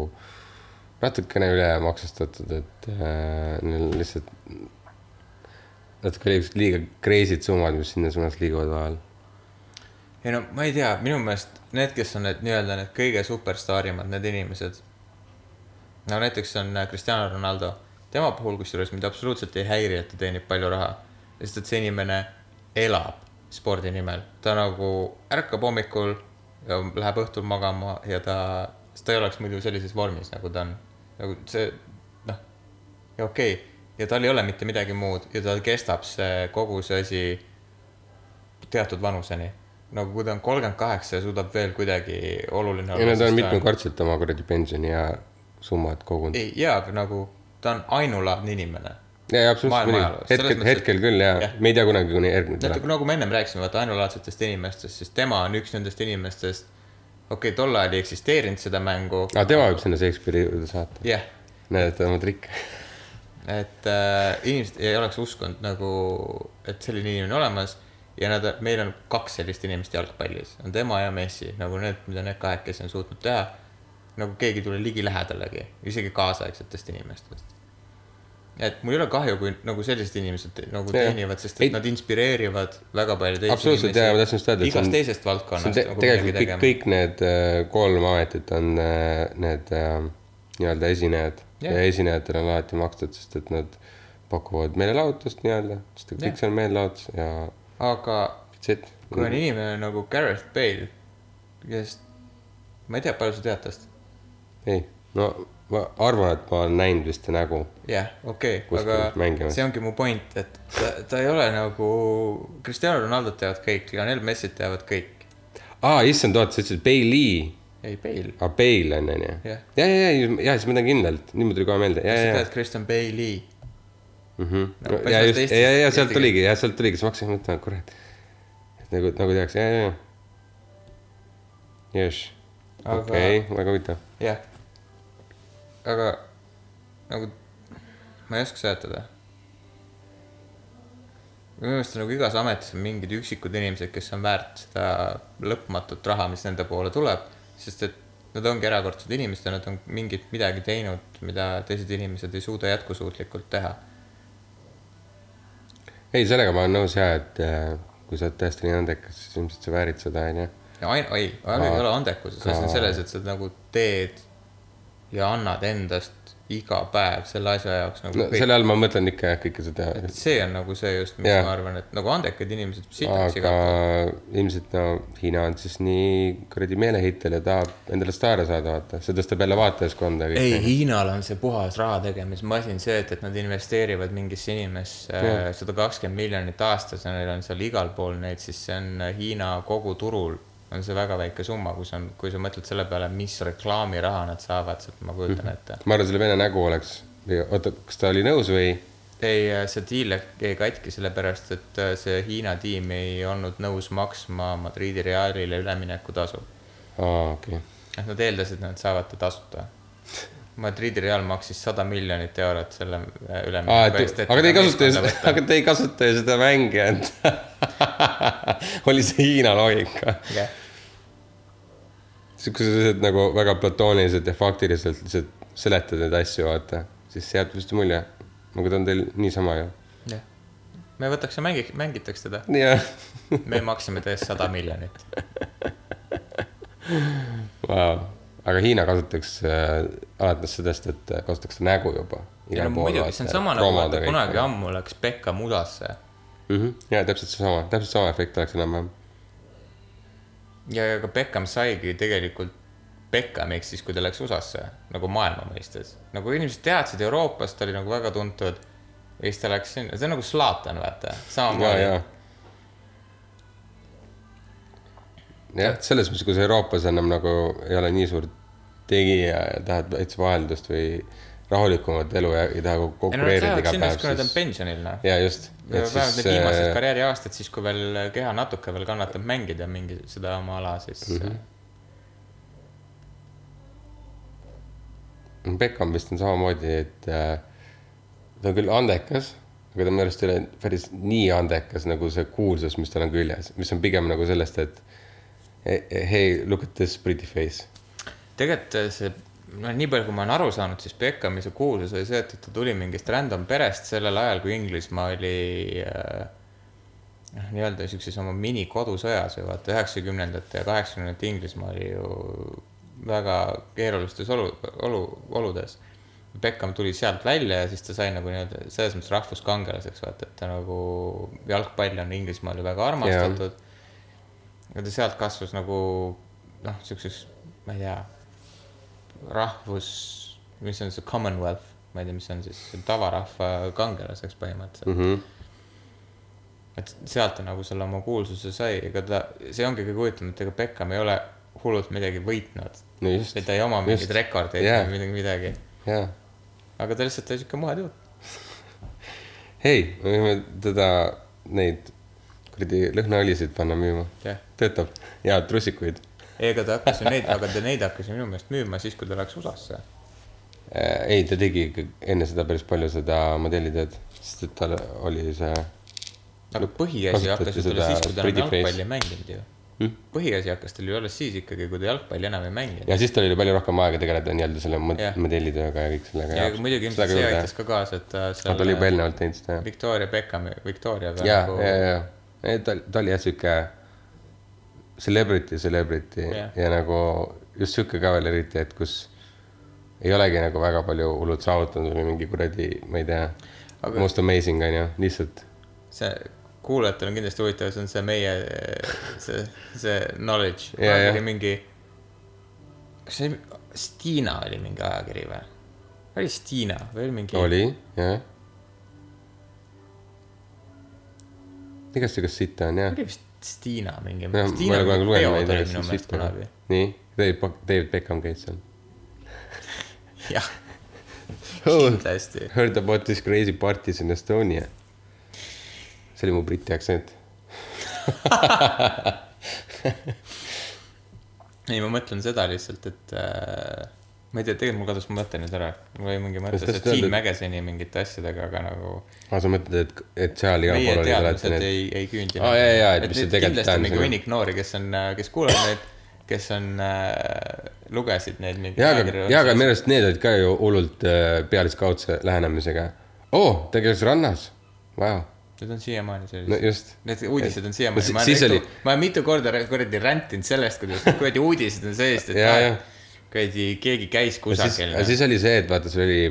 natukene ülemaksustatud, et äh, neil lihtsalt natuke liiga, liiga crazy'd summad, mis sinna suunas liiguvad vahel. ei no ma ei tea, minu meelest need, kes on need nii-öelda need kõige superstaarimad, need inimesed. No näiteks on äh, Cristiano Ronaldo, tema puhul kusjuures mind absoluutselt ei häiri, et ta teenib palju raha. sest et see inimene elab spordi nimel, ta nagu ärkab hommikul ja läheb õhtul magama ja ta, sest ta ei oleks muidu sellises vormis, nagu ta on. nagu see noh, ja okei okay., ja tal ei ole mitte midagi muud ja tal kestab see kogu see asi teatud vanuseni. nagu kui ta on kolmkümmend kaheksa ja suudab veel kuidagi oluline ja nad on mitmekordselt oma kuradi pensioni ja summad kogunud. ei, jaa, aga nagu ta on ainulaadne inimene. ja, ja absoluutselt muidugi hetkel, hetkel küll ja, jah. ja., me ei tea kunagi, kuni järgmine tuleb. nagu me ennem rääkisime, vaata ainulaadsetest inimestest, siis tema on üks nendest inimestest, okei okay,, tol ajal ei eksisteerinud seda mängu. aga tema võib sinna Shakespeare'i juurde saata. jah, näed, ta on trikke. et äh, inimesed ei oleks uskunud nagu, et selline inimene olemas ja nad, meil on kaks sellist inimest jalgpallis, on tema ja Messi, nagu need, mida need kahekesi on suutnud teha. Nagu keegi ei tule ligilähedalegi, isegi kaasaegsetest inimestest. et mul ei ole kahju, kui nagu sellised inimesed nagu Jah. teenivad, sest et Ei- nad inspireerivad väga palju teisi Absoluutselt, jaa, ma tahtsin just öelda, igast on- teisest valdkonnast te, nagu tegelikult kõik, kõik need äh, kolm ametit on äh, need äh, nii-öelda esinejad Jah. ja esinejatele on alati makstud, sest et nad pakuvad meelelahutust nii-öelda, sest et kõik see on meelelahutus ja aga kui on inimene nagu Gareth Bale, kes, ma ei tea, palju sa tead tast? ei, no ma arvan, et ma olen näinud vist ta nägu. jah, okei aga mängimas. see ongi mu point, et ta, ta ei ole nagu, Cristiano Ronaldo't teavad kõik, Lionel Messit teavad kõik. aa, issand, oota, sa ütlesid Bailey, ei, Bale. aa Bale on, on ju. Ja, ja, ja, ja siis ma tean kindlalt, nüüd mul tuli kohe meelde, ja, sa ja, tead Christian Bale'i? ja mm. No, -hmm. päris ja hästi just, ja, ja sealt tuligi, ja sealt tuligi, siis ma hakkasin mõtlema, kurat. nagu, nagu tehakse, ja, ja, ja. jess, okei, väga huvitav. jah. Aga nagu, ma ei oska seletada. minu meelest on nagu igas ametis on mingid üksikud inimesed, kes on väärt seda lõpmatut raha, mis nende poole tuleb, sest et nad ongi erakordsed inimesed ja nad on mingit midagi teinud, mida teised inimesed ei suuda jätkusuutlikult teha. ei, sellega ma olen nõus ja, et äh, kui sa oled tõesti nii andekas, siis ilmselt sa väärid seda, onju. ei, asi ei ole andekuses, asi on selles, et sa nagu teed ja annad endast iga päev selle asja jaoks nagu no kõik. selle all ma mõtlen ikka jah, kõike seda et see on nagu see just, mis yeah. ma arvan, et nagu andekad inimesed sitaks aga iga ilmselt no Hiina on siis nii kuradi meeleheitel ja tahab endale staare saada, vaata, see tõstab jälle vaatajaskonda. ei, Hiinal on see puhas raha tegemismasin, see, et, et nad investeerivad mingisse inimesse sada kakskümmend miljonit aastas ja neil on seal igal pool neid, siis see on Hiina kogu turul on see väga väike summa, kui sa, kui sa mõtled selle peale, mis reklaamiraha nad saavad, sealt ma kujutan ette. ma arvan, selle vene nägu oleks, oota, kas ta oli nõus või? ei, see diil jäi katki sellepärast, et äh, see Hiina tiim ei olnud nõus maksma Madridi Realile üleminekutasu. aa, okei okay.. et nad eeldasid, et nad saavad ta tasuta. Madridi Real maksis sada miljonit eurot selle äh, ülemineku et aga te ei kasuta ju seda, aga te ei kasuta ju seda mängijat. oli see Hiina loogika? jah, sa lihtsalt nagu väga platooniliselt ja faktiliselt lihtsalt seletad neid asju, vaata, siis jääb vist mulje, nagu ta on teil niisama ju. jah. me võtaks ja mängi-, mängitaks teda. me maksime ta eest sada miljonit. vau, aga Hiina kasutaks äh, alates sellest, et kasutaks nägu juba. ja no muidugi, see on sama nagu vaata kunagi. ammu läks Beckham USA-sse Mhm. ja täpselt seesama, täpselt sama efekt oleks enam-vähem. ja, ja ka Beckham saigi tegelikult Beckhamiks siis, kui ta läks USA-sse nagu maailma mõistes. nagu inimesed teadsid Euroopast, ta oli nagu väga tuntud. ja siis ta läks sinna, see on nagu Zlatan, vaata, ja, samamoodi ja. jah, selles mõttes, kui sa Euroopas enam nagu ei ole nii suur tegija ja tahad veits vaheldust või rahulikumat elu ja ei taha konkureerida iga päev, kui nad on pensionil, noh. ja just. Vähemalt need viimased karjääriaastad, siis kui veel keha natuke veel kannatab mängida mingi seda oma ala, siis mm. -hmm. Beckham vist on samamoodi, et äh, ta on küll andekas, aga ta minu arust ei ole päris nii andekas nagu see kuulsus, mis tal on küljes, mis on pigem nagu sellest, et eh, hey, look at this pretty face. tegelikult see, noh, nii palju, kui ma olen aru saanud, siis Beckhami see kuulsus oli see, et ta tuli mingist random perest sellel ajal, kui Inglismaa oli äh, noh, nii-öelda siukses oma minikodusõjas või vaata üheksakümnendate ja kaheksakümnendate Inglismaa oli ju väga keerulistes olu, olu, oludes. Beckham tuli sealt välja ja siis ta sai nagu nii-öelda selles mõttes rahvuskangelaseks, vaata, et ta nagu jalgpall on Inglismaal ju väga armastatud. ja ta sealt kasvas nagu noh, siukseks, ma ei tea, rahvus, mis on see Commonwealth, ma ei tea, mis on siis tavarahva kangelaseks põhimõtteliselt mm. -hmm. et sealt ta nagu selle oma kuulsuse sai, ega ta, see ongi kõige huvitavam, et ega Beckham ei ole hullult midagi võitnud. no või, ta ei oma mingeid rekordeid Jaa. või midagi, midagi. jaa. aga ta lihtsalt oli siuke muhe tüüp. hei, me võime teda, neid kuradi lõhnaõlisid panna müüma. jah, töötab ja trussikuid. Ega ta hakkas ju neid, aga ta neid hakkas ju minu meelest müüma siis, kui ta läks USA-sse. ei, ta tegi enne seda päris palju seda modellitööd, sest et tal oli see aga põhiasi hakkas ju talle siis, kui ta enam jalgpalli ei mänginud ju Hmm? põhiasi hakkas tal ju alles siis ikkagi, kui ta jalgpalli enam ei mänginud. ja siis tal oli palju rohkem aega tegeleda nii-öelda selle modellitööga ja kõik sellega. ja muidugi ilmselt see aitas ka kaasa, et ta aga ta oli juba eelnevalt teinud seda jah. Victoria Beckhami, Victoriaga ja, ja, ja, ja ta, ta oli jah sihuke celebrity, celebrity yeah. ja nagu just sihuke ka veel eriti, et kus ei olegi nagu väga palju hullult saavutanud või mingi kuradi, ma ei tea Aga- most amazing on ju, lihtsalt see kuulajatel on kindlasti huvitav, see on see meie, see, see knowledge. Ja, ja. oli mingi, kas see, Stiina oli mingi ajakiri või? oli Stiina või oli mingi? oli, jah. igast sihukest sitta on jah. oli vist Stiina mingi. ma ei ole kunagi lugenud neid oli minu meelest kunagi. nii, David, David Beckham käis seal jah, oh,. kindlasti. Heard about this crazy parties in Estonia. see oli mu briti aktsent. ei, ma mõtlen seda lihtsalt, et äh, ma ei tea, tegelikult mul kadus mu mõte nüüd ära. mul oli mingi mõte öelda, Team et- Magazine'i mingite asjadega, aga nagu aa, sa mõtled, et, et seal igal pool olid alati need ei, ei küündi. Aa, jaa, jaa, et mis see tegelikult on mingi tähendab. hunnik noori, kes on, kes kuulavad neid, kes on äh,, lugesid neid mingi jaa, aga, jaa, aga minu arust need olid ka ju hullult äh, pealiskaudse lähenemisega. oo oh,, ta käis rannas, vau, Need on siiamaani no sellised. just. Need uudised on No siiamaani si-, ma olen oli- mitu, ma olen mitu korda kuradi räntinud sellest, kuidas kuradi uudised on seest, et Jaa, ah, jah. Kuradi keegi käis kusagil. siis oli see, et vaata, sul oli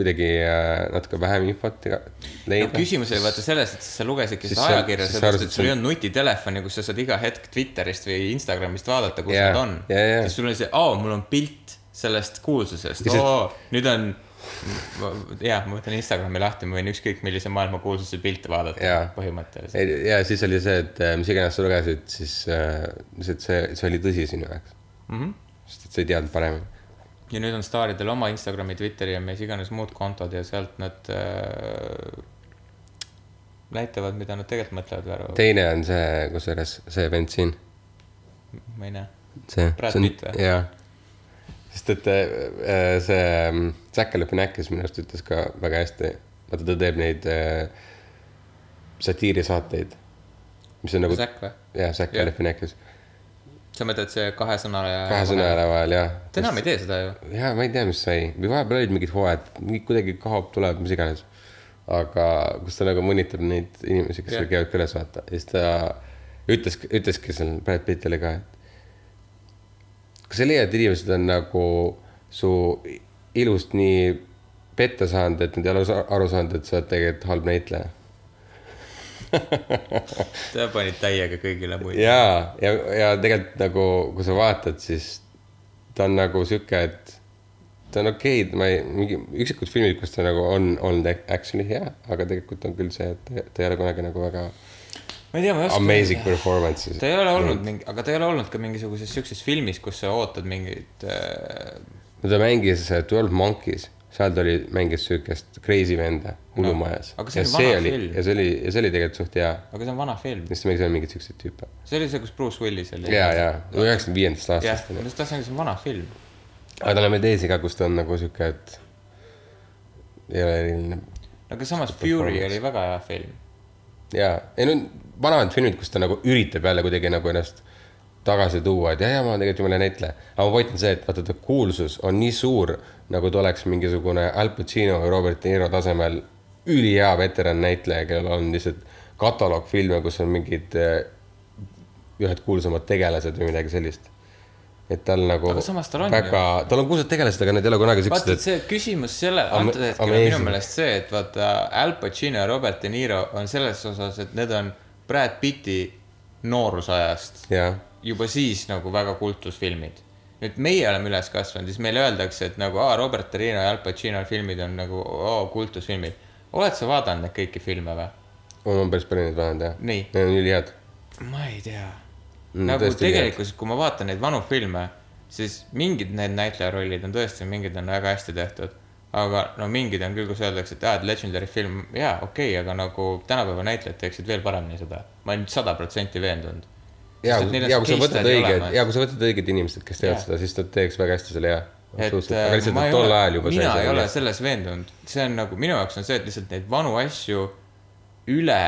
kuidagi äh, natuke vähem infot iga- no leida. küsimus oli vaata selles, et sa lugesidki seda ajakirja, sellepärast et sul ei olnud nutitelefoni, kus sa saad iga hetk Twitterist või Instagramist vaadata, kus Jaa, nad on. jaa, jaa. siis sul oli see, aa, mul on pilt sellest kuulsusest, oo, nüüd on. jah, ma võtan Instagrami lahti, ma võin ükskõik millise maailma kuulsuse pilte vaadata Jaa. põhimõtteliselt. ja siis oli see, et äh, mis iganes sa lugesid, siis äh, lihtsalt see, see oli tõsi sinu jaoks mm. Mhm. -hmm. Sest et sa ei teadnud paremini. ja nüüd on staaridel oma Instagrami, Twitteri ja mis iganes muud kontod ja sealt nad äh, näitavad, mida nad tegelikult mõtlevad või arvavad, teine on see, kusjuures see vend siin, ma ei näe. see. Brad Pitt või? jaa. sest et äh, see ähm, Zack Galifianakis minu arust ütles ka väga hästi, vaata ta teeb neid äh, satiirisaateid, mis on nagu, Zack või? jah, Jah. Galifianakis, sa mõtled see kahe sõna ja. kahe sõna ära vahel jah. ta enam ei tee seda ju. jaa, ma ei tea, mis sai või vahepeal olid mingid hooajad, kuidagi kaob, tuleb, mis iganes. aga kus ta nagu mõnitab neid inimesi, kes seal käivad külas, vaata, ja siis ta ütles, ütleski seal Brad Pittile ka, et kas sa leiad, et inimesed on nagu su ilust nii petta saanud, et nad ei ole aru saanud, et sa oled tegelikult halb näitleja? ta pani täiega kõigile muid. jaa, ja, ja tegelikult nagu, kui sa vaatad, siis ta on nagu sihuke, et ta on okei okay,, ma ei, mingi üksikud filmid, kus ta nagu on olnud actually hea, aga tegelikult on küll see, et ta- ei ole kunagi nagu väga ma ei tea, ma ei oska. amazing performance'is. ta ei ole olnud mingi, aga ta ei ole olnud ka mingisuguses siukses filmis, kus sa ootad mingit äh,. no ta mängis äh, Twelve Monkeys, seal ta oli, mängis siukest crazy venda hullumajas see ja see oli ja see oli, ja see oli tegelikult suht hea, aga see on vana film. sest ta mängis ainult mingeid siukseid tüüpe. see oli see, kus Bruce Willis oli. ja, ja üheksakümne viiendast aastast ma just tahtsin see on vana film. aga tal on veel teisi ka, kus ta on nagu sihuke, et ei ole eriline aga samas Fury oli väga hea film. jaa, ei no vanemad filmid, kus ta nagu üritab jälle kuidagi nagu ennast tagasi tuua, et jah, ja ma tegelikult jumala näitleja. aga mu point on see, et vaata ta kuulsus on nii suur, nagu ta oleks mingisugune Al Pacino või Robert De Niro tasemel ülihea veteran näitleja, kellel on lihtsalt kataloog filme, kus on mingid eh, ühed kuulsamad tegelased või midagi sellist. et tal nagu Aga samas tal on väga, tal on kuulsad tegelased, aga need ei ole kunagi vaata, siuksed, et see küsimus selle, antud hetkel on minu meelest see, et vaata Al Pacino ja Robert De Niro on selles osas, et need on Brad Pitti noorusajast jah, juba siis nagu väga kultusfilmid. nüüd meie oleme üles kasvanud, siis meile öeldakse, et nagu aa, Robert De Niro ja Al Pacino filmid on nagu oo, kultusfilmid. oled sa vaadanud neid kõiki filme või? olen päris palju neid vaadanud jah. Need on ülihead. ma ei tea Mm, nagu tegelikkuses, kui ma vaatan neid vanu filme, siis mingid need näitlejarollid on tõesti, mingid on väga hästi tehtud. aga no mingid on küll, kus öeldakse, et aa, et legendary film, jaa, okei okay,, aga nagu tänapäeva näitlejad teeksid veel paremini seda. ma olen sada protsenti veendunud. ja, ja kui sa võtad õiged ja kui sa võtad õiged inimesed, kes teevad seda, siis nad teeks väga hästi selle hea. et aga lihtsalt ei tol ajal, juba mina ei ole selles veendunud, see on nagu minu jaoks on see, et lihtsalt neid vanu asju üle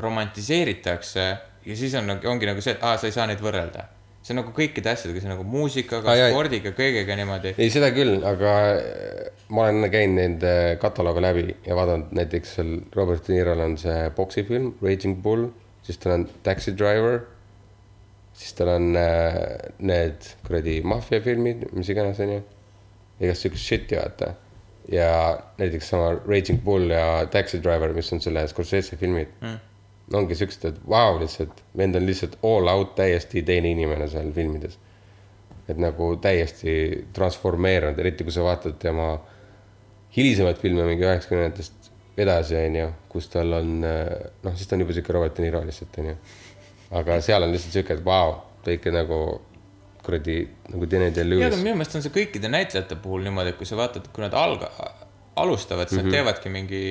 romantiseeritakse ja siis on nagu, ongi nagu see, et aa, sa ei saa neid võrrelda. see on nagu kõikide asjadega, see on nagu muusikaga jaa. spordiga, kõigega niimoodi. ei, seda küll, aga äh, ma olen käinud nende kataloogi läbi ja vaadanud näiteks seal Robert De Nirol on see poksifilm Raging Bull, siis tal on Taxi Driver, siis tal on äh, need kuradi maffiafilmid, mis iganes onju, igast siukest shit'i vaata. ja näiteks sama Raging Bull ja Taxi Driver, mis on selle Scorsese filmid mm.. ongi siuksed, et vau wow, lihtsalt, vend on lihtsalt all out täiesti teine inimene seal filmides et nagu täiesti transformeerunud, eriti kui sa vaatad tema hilisemaid filme mingi üheksakümnendatest edasi, onju, kus tal on noh, siis ta on juba siuke Robert De Niro lihtsalt onju. Aga seal on lihtsalt siuke, et vau, ta ikka nagu kuradi nagu aga Day-Lewis. minu meelest on see kõikide näitlejate puhul niimoodi, et kui sa vaatad, kui nad alga-, alustavad, siis mm -hmm. nad teevadki mingi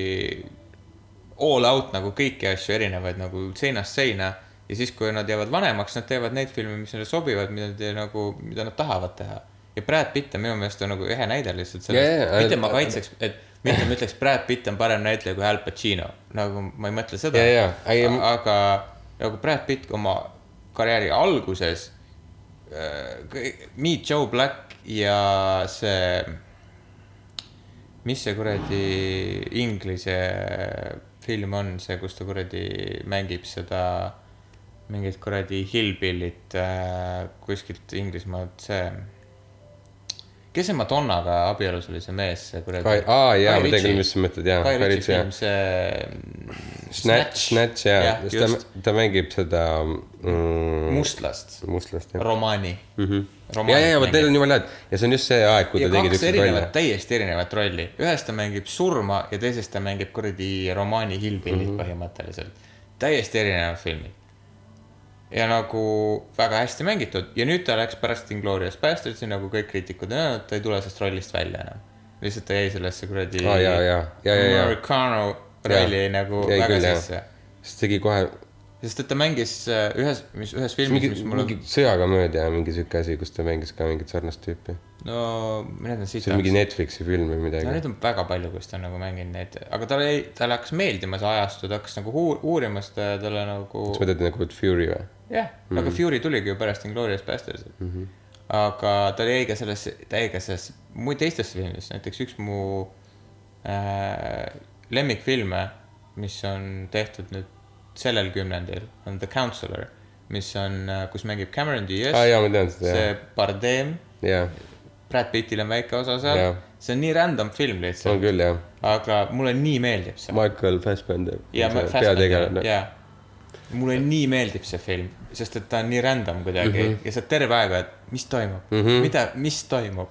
all out nagu kõiki asju erinevaid nagu seinast seina ja siis, kui nad jäävad vanemaks, nad teevad neid filme, mis neile sobivad, mida nad nagu, mida nad tahavad teha. ja Brad Pitt on minu meelest on nagu ehe näide lihtsalt Jaa, jaa, sellest, mitte ma kaitseks, et mitte ma ütleks, Brad Pitt on parem näitleja kui Al Pacino, nagu ma ei mõtle seda ei, ma- aga nagu Brad Pitt oma karjääri alguses äh, Meet Joe Black ja see, mis see kuradi inglise film on see, kus ta kuradi mängib seda mingit kuradi hillbillit äh, kuskilt Inglismaalt, see. Kes see Madonnaga abielus oli, see mees, see kuradi. aa jaa, ma tean küll, mis sa mõtled, jaa. Guy Ritchie film, see. Snatch, Snatch jaa ja,, ta, ta mängib seda mm, mustlast, mustlast jah. romaani mm. -hmm. ja, ja, ja vot need on jumala head ja see on just see aeg, kui ja ta tegi erinevat, rolle. täiesti erinevat rolli, ühes ta mängib surma ja teises ta mängib kuradi romaani hillbillit mm. -hmm. põhimõtteliselt. täiesti erinevad filmid. Ja nagu väga hästi mängitud. Ja nüüd ta läks pärast Inglorious Bastardsi nagu kõik kriitikud, ta ei tule sellest rollist välja enam. lihtsalt ta jäi sellesse kuradi ja, ja, ja, Americano rolli jäi nagu Jäi väga küll, sisse. siis tegi kohe sest et ta mängis äh, ühes, mis ühes filmis, mingi mis, mul on mingi, sõjakomöödia, mingi sihuke asi, kus ta mängis ka mingit sarnast tüüpi. no need on siit see on mingi Netflixi film või no midagi neid. on väga palju, kus ta on nagu mänginud neid, aga talle ei, talle hakkas meeldima see ajastu, ta hakkas nagu uur- uurima seda ja talle nagu ma tean nagu Fury või? jah, aga Fury tuligi ju pärast Inglourious Basterds mm. -hmm. aga ta jäi ka sellesse, ta jäi ka sellesse, mu teistesse filmidesse, näiteks üks mu äh, lemmikfilme, mis on tehtud nüüd sellel kümnendil, on The Counselor, mis on, kus mängib Cameron Diaz aa, jaa, ma tean seda, see Bardem, jaa. Brad Pittil on väike osa seal Jah., see on nii random film on lihtsalt, küll, jah. aga mulle nii meeldib see. Michael Fassbender. ja peategelane. jaa, mulle nii meeldib see film, sest et ta on nii random kuidagi mm -hmm. ja sa oled terve aeg, et mis toimub mm, -hmm. mida, mis toimub.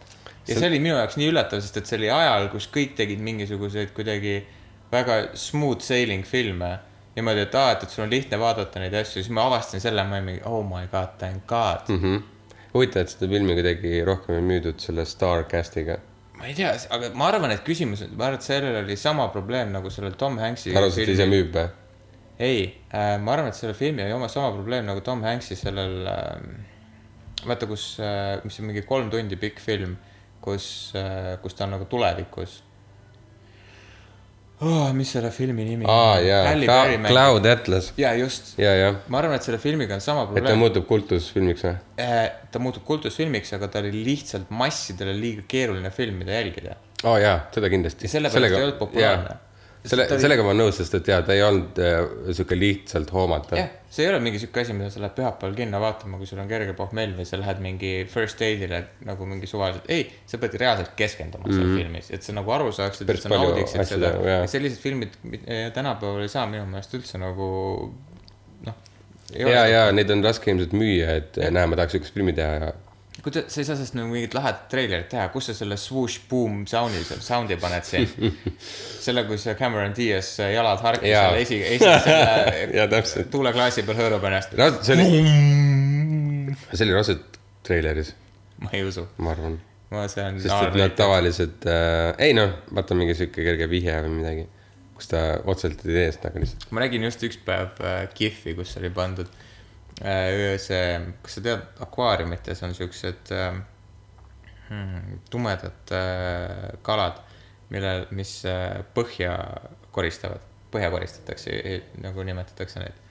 ja see oli minu jaoks nii üllatav, sest et see oli ajal, kus kõik tegid mingisuguseid kuidagi väga smooth sailing filme. niimoodi, et aa, et, et sul on lihtne vaadata neid asju, siis ma avastasin selle, ma olin mingi oh my god, thank god mm. Mhm. huvitav, et seda filmi kuidagi rohkem ei müüdud selle Star Cast'iga. ma ei tea, aga ma arvan, et küsimus, ma arvan, et sellel oli sama probleem nagu sellel Tom Hanks'i. arvasid, et ise müüb või? ei äh,, ma arvan, et selle filmi oli oma sama probleem nagu Tom Hanks'i sellel äh,, vaata, kus äh,, mis on mingi kolm tundi pikk film, kus äh,, kus ta on nagu tulevikus oh,. mis selle filmi nimi aa, jaa, Cloud Atlas. jaa, just. ja, jah. ma arvan, et selle filmiga on sama et ta probleem. muutub kultusfilmiks või? ta muutub kultusfilmiks, aga ta oli lihtsalt massidele liiga keeruline film, mida jälgida. aa oh, jaa, seda kindlasti. ja sellepärast ei olnud populaarne. selle, sellega ma olen nõus, sest et jaa, ta ei olnud äh, sihuke lihtsalt hoomatav. Jah, see ei ole mingi sihuke asi, mida sa lähed pühapäeval kinno vaatama, kui sul on kerge pohmell või sa lähed mingi first date'ile nagu mingi suvaliselt, ei, sa pead reaalselt keskenduma mm -hmm. seal filmis, et sa nagu aru saaksid, et sa naudiksid seda. nagu, sellised filmid tänapäeval ei saa minu meelest üldse nagu noh. ja, ja neid on raske ilmselt müüa, et näe, ma tahaks sihukest filmi teha ja kuidas, sa ei saa sellest nagu mingit lahedat treilerit teha, kus sa selle swoosh boom sound'i, sound'i paned siin. selle, kui see Cameron Diaz jalad harki Jaa. seal esi, esi Jaa, täpselt. tuuleklaasi peal hõõrub ennast. see oli, see oli raudselt treileris, ma ei usu, ma arvan. ma, see on. sest et nad tavaliselt äh,, ei noh, vaata mingi sihuke kerge vihje või midagi, kus ta otseselt ei tee seda, aga lihtsalt. ma nägin just üks päev äh, Gif'i, kus oli pandud äh, see, kas sa tead, akvaariumites on siuksed äh, hmm, tumedad äh, kalad, millel, mis äh, põhja koristavad, põhja koristatakse, nagu nimetatakse neid.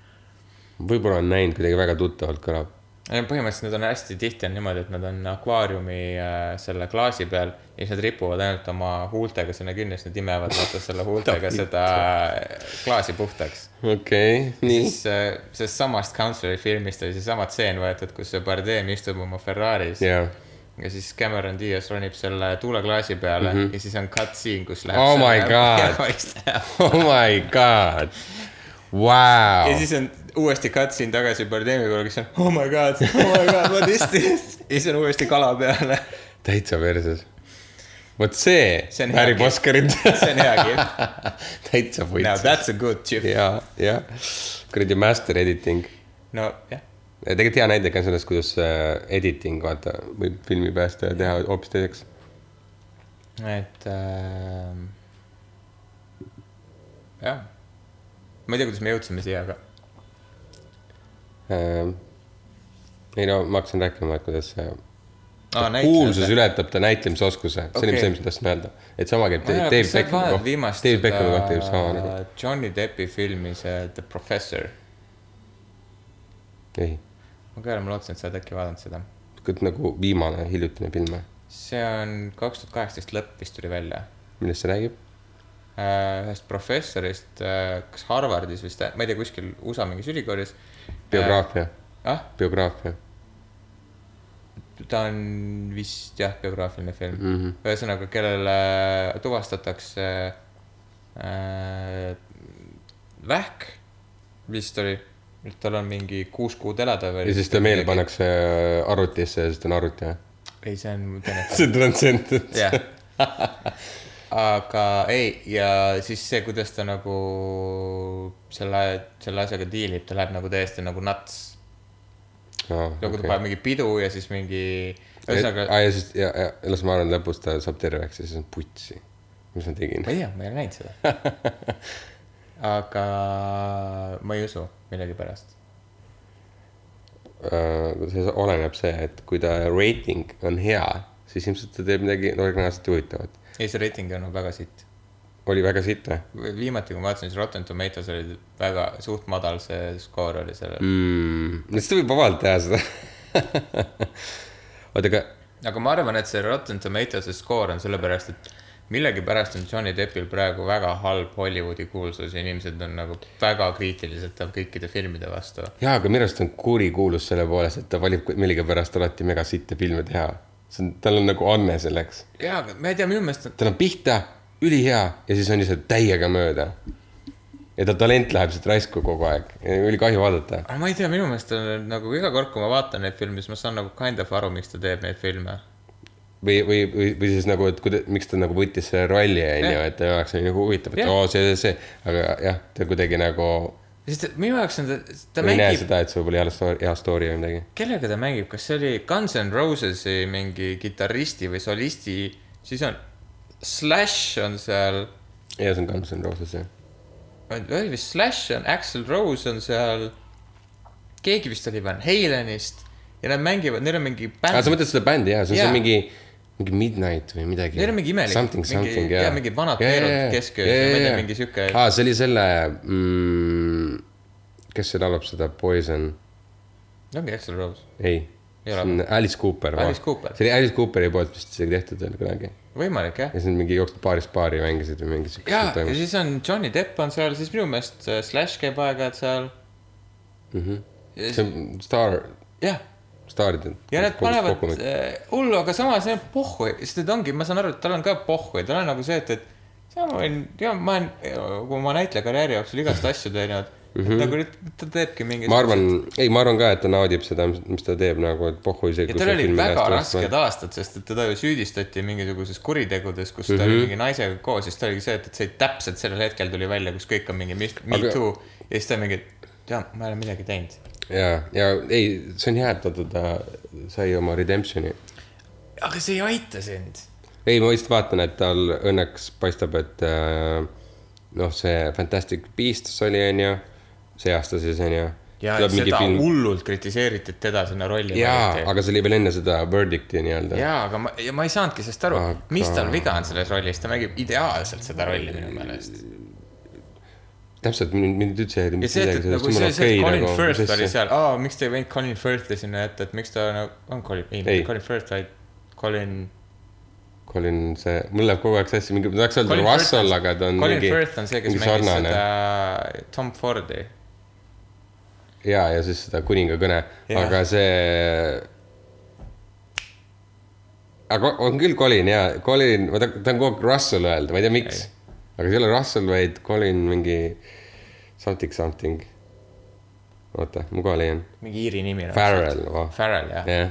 võib-olla on näinud kuidagi väga tuttavalt kõlab. Põhimõtteliselt need on hästi tihti on niimoodi, et nad on akvaariumi äh, selle klaasi peal ja siis nad ripuvad ainult oma huultega sinna kinni, siis nad imevad vaata selle huultega seda klaasi puhtaks. okei, nii. siis äh, sellest samast Counselori filmist oli seesama tseen võetud, kus see Bardem istub oma Ferraris yeah. ja siis Cameron Diaz ronib selle tuuleklaasi peale mm -hmm. ja siis on cut scene, kus läheb. Oh my God. oh my god, vau ja. siis on uuesti scene tagasi Bardemi poole, kes on oh my god, oh my god, what is this? ja siis on uuesti kala peale. täitsa perses. vot see, See on hea väärib. Oscarit. see on hea kihv. täitsa Now võits. that's a good chip. ja, jah, kuradi master editing. no jah, tegelikult hea näide ka sellest, kuidas äh, editing, vaata, võib filmi päästa ja teha hoopis teiseks. et äh, jah, ma ei tea, kuidas me jõudsime siia, aga ei no ma hakkasin rääkima, et kuidas see Aa, kuulsus ületab ta näitlemisoskuse, see oli see, mis ma tahtsin öelda. et sama käib Dave Beckhami kohta, Dave Beckhami kohta just sama nagu. Johnny Deppi filmi, see The Professor. ei, ma ka ei ole, ma lootsin, et sa oled äkki vaadanud seda. nagu viimane hiljutine film, see on kaks tuhat kaheksateist lõpp vist tuli välja. millest see räägib? ühest professorist, kas Harvardis vist, ma ei tea, kuskil USA mingis ülikoolis. biograafia, ah, biograafia. ta on vist jah, biograafiline film mm. -hmm. ühesõnaga, kellele tuvastatakse äh, vähk, vist oli, et tal on mingi kuus kuud elada veel. ja siis ta meile. pannakse äh, arvutisse ja siis ta on arvuti, jah? ei, see on Tenet. see on transcendent. jah. aga ei, ja siis see, kuidas ta nagu selle, selle asjaga diilib, ta läheb nagu täiesti nagu nuts. nagu ta paneb mingi pidu ja siis mingi, ühesõnaga, aa ja siis, ja, ja las ma arvan, lõpus ta saab terveks ja siis on putsi. mis ma tegin ma? ei tea, ma ei ole näinud seda. aga ma ei usu millegipärast. Äh, see oleneb see, et kui ta reiting on hea, siis ilmselt ta teeb midagi originaalselt huvitavat. ei, see reiting on väga sitt. oli väga sitt või viimati, kui ma vaatasin, siis Rotten Tomatoes oli väga suht madal see skoor oli sellel mm.. no siis ta võib vabalt teha seda. oota, aga aga ma arvan, et see Rotten Tomatoes'e skoor on sellepärast, et millegipärast on Johnny Deppil praegu väga halb Hollywoodi kuulsus ja inimesed on nagu väga kriitilised ta kõikide filmide vastu. jaa, aga minu arust on kurikuulus selle poolest, et ta valib millegipärast alati mega sitte filme teha. See on, tal on nagu anne selleks. jaa, aga ma ei tea, minu meelest tal on pihta, ülihea ja siis on lihtsalt täiega mööda. ja ta talent läheb siit raisku kogu aeg, ülikahju vaadata. aga ma ei tea, minu meelest on nagu iga kord, kui ma vaatan neid filme, siis ma saan nagu kind of aru, miks ta teeb neid filme. või, või, või, või siis nagu, et kuida-, miks ta nagu võttis selle rolli, on ju, et ta oli nagu huvitav, et oo, see, see, see, aga jah, ta kuidagi nagu sest minu jaoks on ta, ta ei näe mängib, seda, et see võib olla hea story, hea story või midagi. kellega ta mängib, kas see oli Guns N Roses'i mingi kitarristi või solisti, siis on Slash on seal, ja see on Guns N Roses jah. oli vist Slash on, Axel Rose on seal, keegi vist oli Van Halenist ja nad mängivad, neil on mingi aa, sa bänd, mõtled seda bändi jah, see on Jaa. see mingi, mingi Midnight või midagi. Neil on mingi imelik- Something, mingi- something jaa, jah. mingid vanad neerud keskööl ja ma ei tea, mingi sihuke- aa, see oli selle mm,, kes see laulab seda Poison, ongi Axel Rose, ei. Ei see on Alice Cooper. Alice Cooper. see oli Alice Cooperi poolt vist isegi tehtud veel kunagi. võimalik jah. ja siis nad mingi jooksid paarist paari mängisid või mingi siukest ja, ja siis on Johnny Depp on seal, siis minu meelest äh, Slash käib aeg-ajalt seal. see on staar, jah, staarid. ja nad panevad äh, hullu, aga samas need pohhu, sest need ongi, ma saan aru, et tal on ka pohhu ja tal on nagu see, et, et ja ma võin, ja ma olen, kui ma näitleja karjääri jooksul igast asju teinud mm, -hmm. nagu nüüd ta teebki mingi. ma arvan, ei, ma arvan ka, et ta naudib seda, mis ta teeb nagu, et pohhu isegi. tal olid väga rasked aastad, sest et teda ju süüdistati mingisuguses kuritegudes, kus mm -hmm. ta oli mingi naisega koos, siis ta oligi see, et, et see täpselt sellel hetkel tuli välja, kus kõik on mingi me too ja siis ta mingi, tead, ma ei ole midagi teinud. ja, ja ei, see on hea, et vaata ta sai oma redemption'i. aga see ei aita sind. ei, ma lihtsalt vaatan, et tal õnneks paistab, et äh, noh, see Fantastic Beasts oli, onju, see aasta siis onju. ja seda film... hullult kritiseeriti, et teda sinna rolli jaa, aga see oli veel enne seda verdict'i nii-öelda. jaa, aga ma, ja ma ei saanudki sellest aru aga..., mis tal viga on selles rollis, ta mängib ideaalselt seda rolli minu meelest. täpselt, mind, üldse ei häirinud ja see, et, nagu see, see, et Colin Firth oli. seal, aa, miks te ei võinud Colin Firth'i sinna jätta, et miks ta nagu, on Colin, ei, Ei. Colin Firth, vaid Colin. Colin, see, mul läheb kogu aeg sassi, mingi, ma tahaks öelda Russell, aga ta on Colin mingi, Firth on see, kes mängis sarnane. seda Tom Fordi. ja, ja siis seda kuninga kõne, Jah. aga see. aga on küll Colin ja Colin, ma tahan, kogu aeg Russell öelda, ma ei tea, miks. Aga see ei ole Russell, vaid Colin mingi something something. oota, ma kohe leian. mingi iiri nimi. Farrell, voh, Farrell, jah. jah.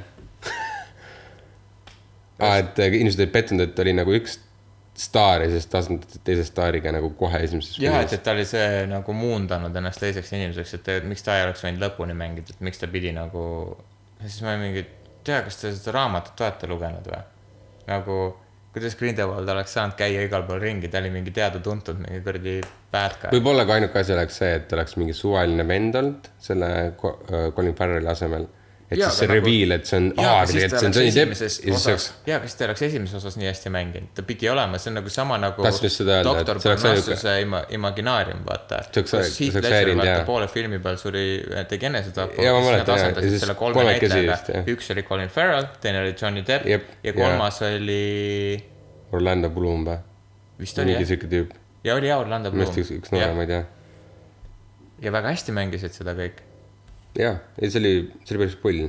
aa, et äh, inimesed olid pettunud, et oli nagu üks staar ja siis ta asendati teise staariga nagu kohe esimeses jah, et, et ta oli see nagu muundanud ennast teiseks inimeseks, et et miks ta ei oleks võinud lõpuni mängida, et miks ta pidi nagu. ja siis ma mingi, tea, kas te seda raamatut olete lugenud või? nagu, kuidas Grindelwald oleks saanud käia igal pool ringi, ta oli mingi teada-tuntud mingi kuradi bad guy. võib-olla ka ainuke asi oleks see, et oleks mingi suvaline vend olnud selle äh, Colin Farrelli asemel. Et Jaa, siis see nagu- reveal, et see on, aa, tegelikult see on Johnny Depp ja siis oleks,, jaa, kas ta oleks esimeses osas nii hästi mänginud, ta pidi olema, see on nagu sama nagu Tahtsin just seda öelda, et see oleks Parnassuse ima, Imaginaarium, vaata. Poole filmi peal suri, tegi enesetapu. Jaa, ma mäletan, jaa. Ja siis kolmekesi vist, jah., üks oli Colin Farrell, teine oli Johnny Depp Jep, ja kolmas oli, Orlando Bloom või? vist oli mingi jah, siuke tüüp, ja oli jah Orlando Bloom üks nooremaid jah. ja väga hästi mängisid seda kõik. jaa, ei see oli, see oli päris pull.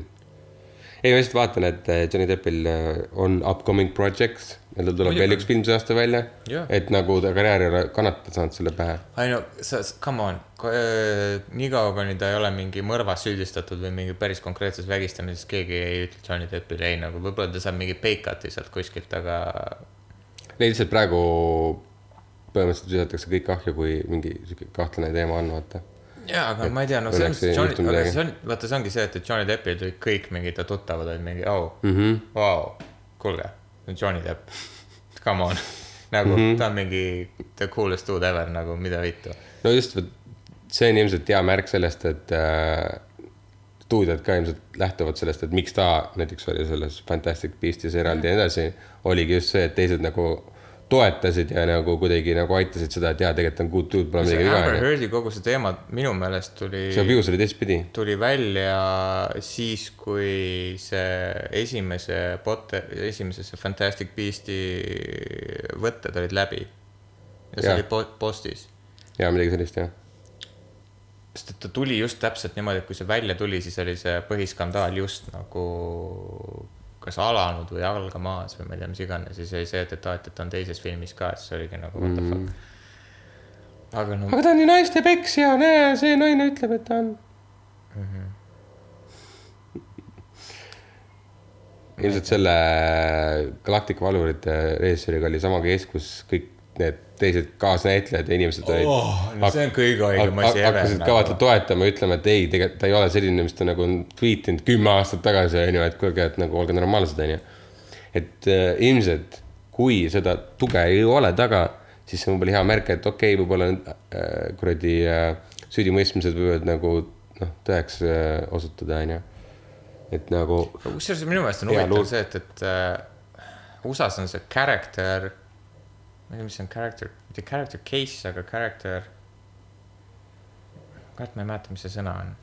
ei, ma lihtsalt vaatan, et äh, Johnny Deppil äh, on upcoming projects ja tal tuleb Muidugi. veel üks film see aasta välja Jah.. et nagu ta karjäär ei ole kannatada saanud selle pähe. ei no sa, come on, niikaua kuni ta ei ole mingi mõrvas süüdistatud või mingi päris konkreetses vägistamises, keegi ei ütle Johnny Deppile ei nagu, võib-olla ta saab mingi cut'i sealt kuskilt, aga Neil lihtsalt praegu põhimõtteliselt visatakse kõik ahju, kui mingi sihuke kahtlane teema on, vaata. jaa, aga ma ei tea, no ei mõttes Johnny, aga see on, vaata, see ongi see, et, et Johnny Deppil tulid kõik mingid ta tuttavad olid mingi, oh mm. -hmm. vau, kuulge, see on Johnny Depp, come on. nagu mm. -hmm. ta on mingi the coolest dude ever nagu mida vittu. no just, see on ilmselt hea märk sellest, et äh, stuudiod ka ilmselt lähtuvad sellest, et miks ta näiteks oli selles Fantastic Beastis eraldi ja nii edasi, oligi just see, et teised nagu toetasid ja nagu kuidagi nagu aitasid seda, et jaa, tegelikult on good dude, pole midagi Amber viga. Heardi kogu see teema minu meelest tuli see abuse oli teistpidi. tuli välja siis, kui see esimese Potter, esimesesse Fantastic Beasti võtted olid läbi. ja see Jah. oli po- postis. jaa, midagi sellist jah. sest et ta tuli just täpselt niimoodi, et kui see välja tuli, siis oli see põhiskandaal just nagu kas alanud või algamas või ma ei tea, mis iganes, siis oli see, et, et ta on teises filmis ka, et siis oligi nagu what the fuck. aga no aga ta on ju naiste peksja, näe, see naine ütleb, et ta on. ilmselt selle Galactica valvurite režissööriga oli sama kees, kus kõik need teised kaasnäitlejad ja inimesed olid oh,. no see on kõige õigem asi ever. hakkasid ka vaata toetama, ütlema, et ei, tegelikult ta ei ole selline, mis ta nagu on tweetinud kümme aastat tagasi, onju, et kuulge, et nagu olge normaalsed, onju. et äh, ilmselt, kui seda tuge ei ole taga, siis see on võib-olla hea märk, et okei okay,, võib-olla need äh, kuradi äh, süüdimõistmised võivad nagu noh, tõeks äh, osutuda, onju. et nagu kusjuures minu meelest on huvitav see, et, et äh, USA-s on see character, ma ei tea, mis see on character, mitte character case, aga character. kurat, ma ei mäleta, mis see sõna on.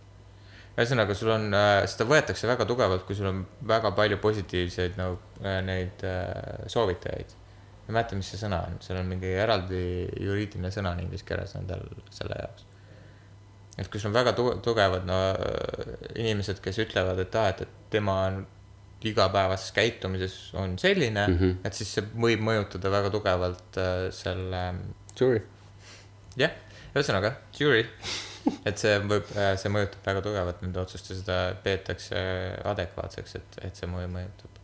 ühesõnaga, sul on äh,, seda võetakse väga tugevalt, kui sul on väga palju positiivseid nagu äh, neid äh, soovitajaid. ma ei mäleta, mis see sõna on, seal on mingi eraldi juriidiline sõna on inglise keeles nendel selle jaoks et kui sul on väga tu- tugevad no inimesed, kes ütlevad, et aa, et, et tema on igapäevases käitumises on selline mm. -hmm. et siis see võib mõjutada väga tugevalt äh, selle, jury. jah, ühesõnaga jury, et see võib, see mõjutab väga tugevalt nende otsust ja seda peetakse adekvaatseks, et, et see mõju mõjutab.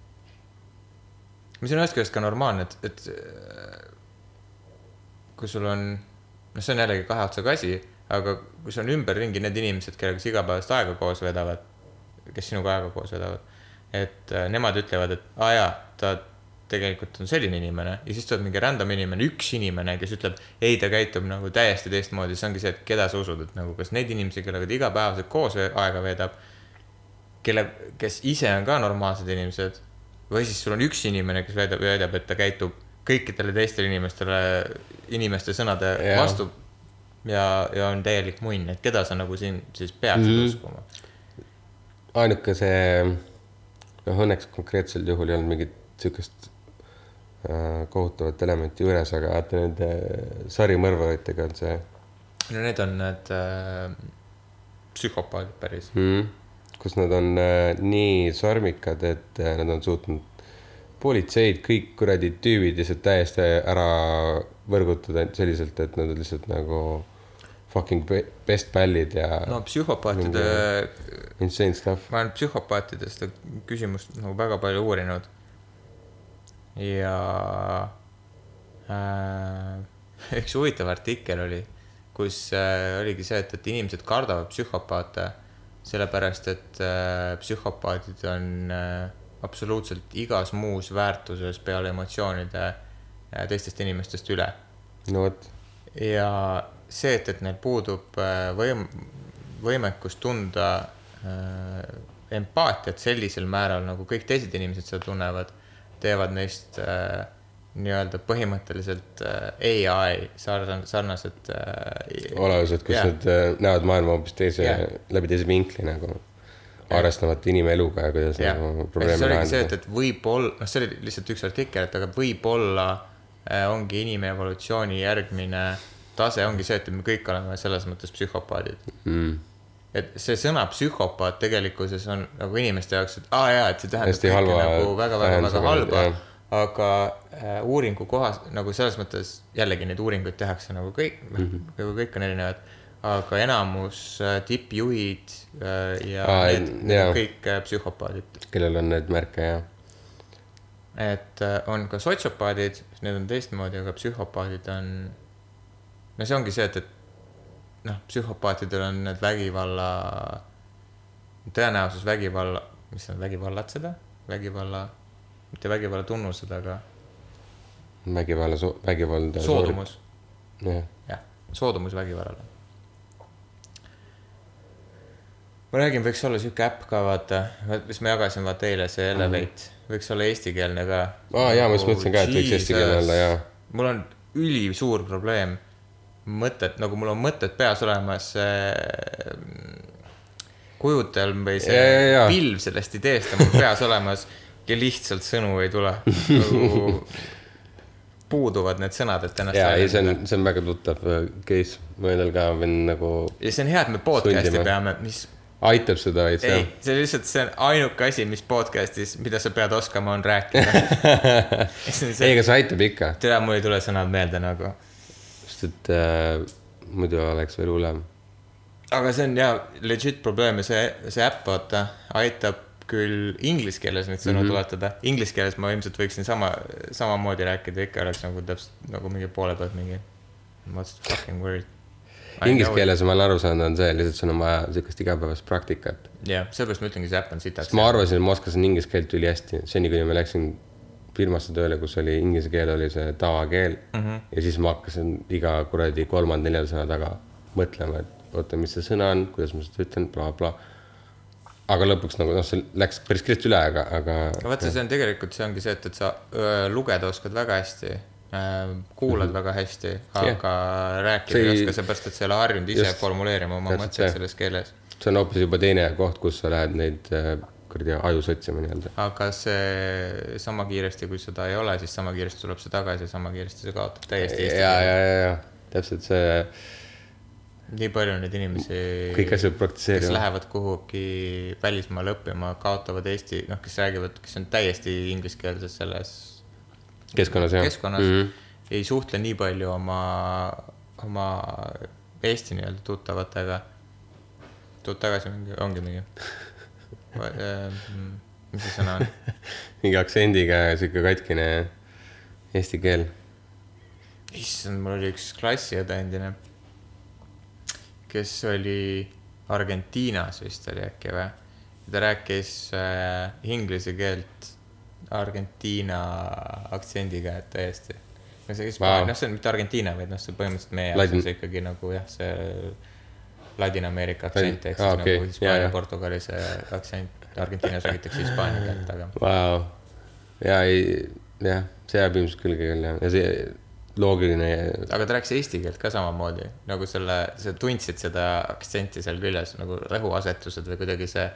mis on ühest küljest ka normaalne, et, et äh, kui sul on, noh, see on jällegi kahe otsaga asi, aga kui sul on ümberringi need inimesed, kellega sa igapäevast aega koos vedavad, kes sinuga aega koos vedavad, et äh, nemad ütlevad, et aa jaa, ta tegelikult on selline inimene ja siis tuleb mingi random inimene, üks inimene, kes ütleb, ei, ta käitub nagu täiesti teistmoodi, see ongi see, et keda sa usud, et nagu kas neid inimesi, kellega ta igapäevaselt koos aega veedab, kelle, kes ise on ka normaalsed inimesed või siis sul on üks inimene, kes väidab, väidab, et ta käitub kõikidele teistele inimestele, inimeste sõnade yeah. vastu ja, ja on täielik munn, et keda sa nagu siin siis peaksid mm. -hmm. uskuma. ainuke see, noh õnneks konkreetsel juhul ei olnud mingit sihukest äh, kohutavat elementi juures, aga vaata nende sarimõrvaritega on see no need on need äh, psühhopaadid päris. mm,, kus nad on äh, nii sarmikad, et äh, nad on suutnud politseid, kõik kuradi tüübid lihtsalt täiesti ära võrgutada selliselt, et nad on lihtsalt nagu fucking be- best pallid ja no. no psühhopaatide, insane stuff. ma olen psühhopaatide seda küsimust nagu väga palju uurinud. ja äh, üks huvitav artikkel oli, kus äh, oligi see, et, et inimesed kardavad psühhopaate sellepärast, et äh, psühhopaadid on äh, absoluutselt igas muus väärtuses peale emotsioonide äh, teistest inimestest üle no vot, ja see, et, et neil puudub äh, võim-, võimekus tunda äh, empaatiat sellisel määral, nagu kõik teised inimesed seda tunnevad, teevad neist äh, nii-öelda põhimõtteliselt äh, ai sarnased, sarnased äh, olevused, kus yeah. nad äh, näevad maailma hoopis teise yeah., läbi teise vinkli nagu. arvestamata inimeluga ja kuidas jah, nagu ja siis probleeme oligi see, et, lahendada. et võib-olla, noh, see oli lihtsalt üks artikkel, et aga võib-olla äh, ongi inimevolutsiooni järgmine tase ongi see, et me kõik oleme selles mõttes psühhopaadid Mm. et see sõna psühhopaat tegelikkuses on nagu inimeste jaoks, et aa jaa, et see tähendab Hästi kõike halva nagu väga-väga-väga halba jah.. aga äh, uuringu kohas nagu selles mõttes jällegi neid uuringuid tehakse nagu kõik mm. -hmm. nagu kõik on erinevad. aga enamus äh, tippjuhid äh, ja Aa, need, need on kõik äh, psühhopaadid. kellel on neid märke ja et on ka sotsiopaadid, need on teistmoodi, aga psühhopaadid on. No see ongi see, et, et noh, psühhopaatidel on need vägivalla, tõenäosus vägivalla, mis on vägivallatseda, vägivalla, mitte vägivalla tunnused, aga vägivalla, vägivalda. soodumus, jah, jah, soodumus vägivallale. ma räägin, võiks olla sihuke äpp ka vaata, mis ma jagasin vaata eile, see Elevate, võiks olla eestikeelne ka. aa jaa, ma just mõtlesin ka, et võiks eestikeelne olla jaa. mul on ülisuur probleem, mõtted, nagu mul on mõtted peas olemas kujutelm või see Ja, ja, ja. pilv sellest ideest on mul peas olemas ja lihtsalt sõnu ei tule nagu puuduvad need sõnad, et ennast jaa, ei, see on, see on väga tuttav äh, case, ma endal ka võin nagu, ja see on hea, et me podcast'i Sundima. peame, mis, aitab seda veits ei jah., see lihtsalt, see on ainuke asi, mis podcast'is, mida sa pead oskama, on rääkida. ei, aga see aitab ikka, tere, mul ei tule sõnad meelde nagu. Sest et äh, muidu oleks veel hullem. aga see on ja legit probleem ja see, see äpp vaata aitab küll inglise keeles neid sõnu mm -hmm. tuletada, inglise keeles ma ilmselt võiksin sama, samamoodi rääkida, ikka oleks nagu täpselt nagu mingi poole pealt mingi. What's the fucking word? Inglise. keeles ma olen aru saanud, on see, lihtsalt sul on vaja sihukest igapäevast praktikat. jah, sellepärast ma ütlengi, see äpp on sitaks ma arvasin, et ma oskasin inglise keelt ülihästi, seni kuni ma läksin firmasse tööle, kus oli inglise keel oli see tavakeel mm. -hmm. ja siis ma hakkasin iga kuradi kolmanda-neljanda sõna taga mõtlema, et oota, mis see sõna on, kuidas ma seda ütlen bla,, blablabla. aga lõpuks nagu noh, see läks päris kiiresti üle, aga, aga. vaata, see on tegelikult, see ongi see, et, et sa öö, lugeda oskad väga hästi, kuulad väga hästi, aga rääkida See ei oska, seepärast et sa ei ole harjunud ise Just. formuleerima oma mõtteid selles keeles. see on hoopis juba teine koht, kus sa lähed neid äh, kuradi aju sotsima nii-öelda. aga see sama kiiresti, kui seda ei ole, siis sama kiiresti tuleb see tagasi ja sama kiiresti see kaotab täiesti ja, ja, ja, ja täpselt see, nii palju neid inimesi, kõik asjad kes praktiseerivad. lähevad kuhugi välismaale õppima, kaotavad eesti, noh, kes räägivad, kes on täiesti ingliskeelses selles keskkonnas jah. keskkonnas mm, -hmm. ei suhtle nii palju oma, oma Eesti nii-öelda tuttavatega. tuled tagasi mingi, ongi mingi, mis see sõna on? mingi aktsendiga sihuke katkine eesti keel. issand, mul oli üks klassiõde endine, kes oli Argentiinas vist oli äkki või? ta rääkis äh, inglise keelt Argentiina aktsendiga täiesti. no see Vau. wow., noh, see on mitte Argentiina, vaid noh, see põhimõtteliselt meie jaoks on see ikkagi nagu jah, see Ladina-Ameerika aktsent ehk siis okei, nagu Hispaania Portugali see aktsent. Argentiinas räägitakse hispaania keelt, aga Vau, ja ei, jah, see jääb ilmselt külge küll jah, ja see loogiline, aga ta rääkis eesti keelt ka samamoodi nagu selle, sa tundsid seda aktsenti seal küljes nagu rõhuasetused või kuidagi see.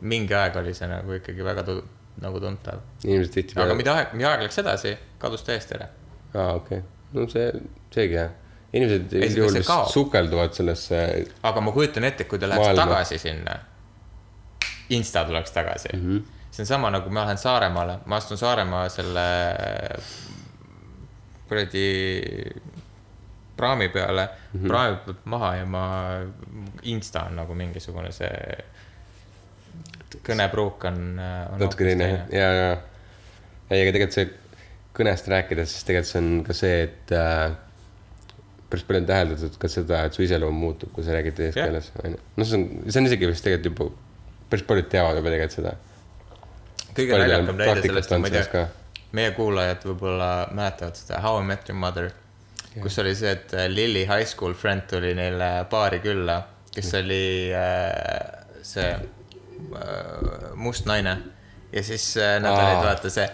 mingi aeg oli see nagu ikkagi väga tu, nagu tuntav, inimesed aga tihtipeale. mida aeg, mida aeg läks edasi, kadus täiesti ära. aa, okei okay., no see, seegi jah. Inimesed üldjuhul sukelduvad sellesse, aga ma kujutan ette, kui ta läheks Maailma. Tagasi sinna. Insta tuleks tagasi mm. -hmm. see on sama nagu ma lähen Saaremaale, ma astun Saaremaa selle kuradi praami peale mm. -hmm. praam hüppab maha ja ma, Insta on nagu mingisugune see kõnepruuk on, on. natuke teine ja, ja. ei, aga tegelikult see kõnest rääkides, siis tegelikult see on ka see, et äh, päris palju on täheldatud ka seda, et su iseloom muutub, kui sa räägid teisest Jah. keeles, onju. noh, see on, see on isegi vist tegelikult juba, päris paljud teavad juba tegelikult seda. kõige naljakam näide sellest on, ma ei tea, meie kuulajad võib-olla mäletavad seda How I Met Your Mother, kus oli see, et äh, Lilly high school friend tuli neile baari külla, kes oli äh, see äh, must naine ja siis äh, nad Aa. olid vaata see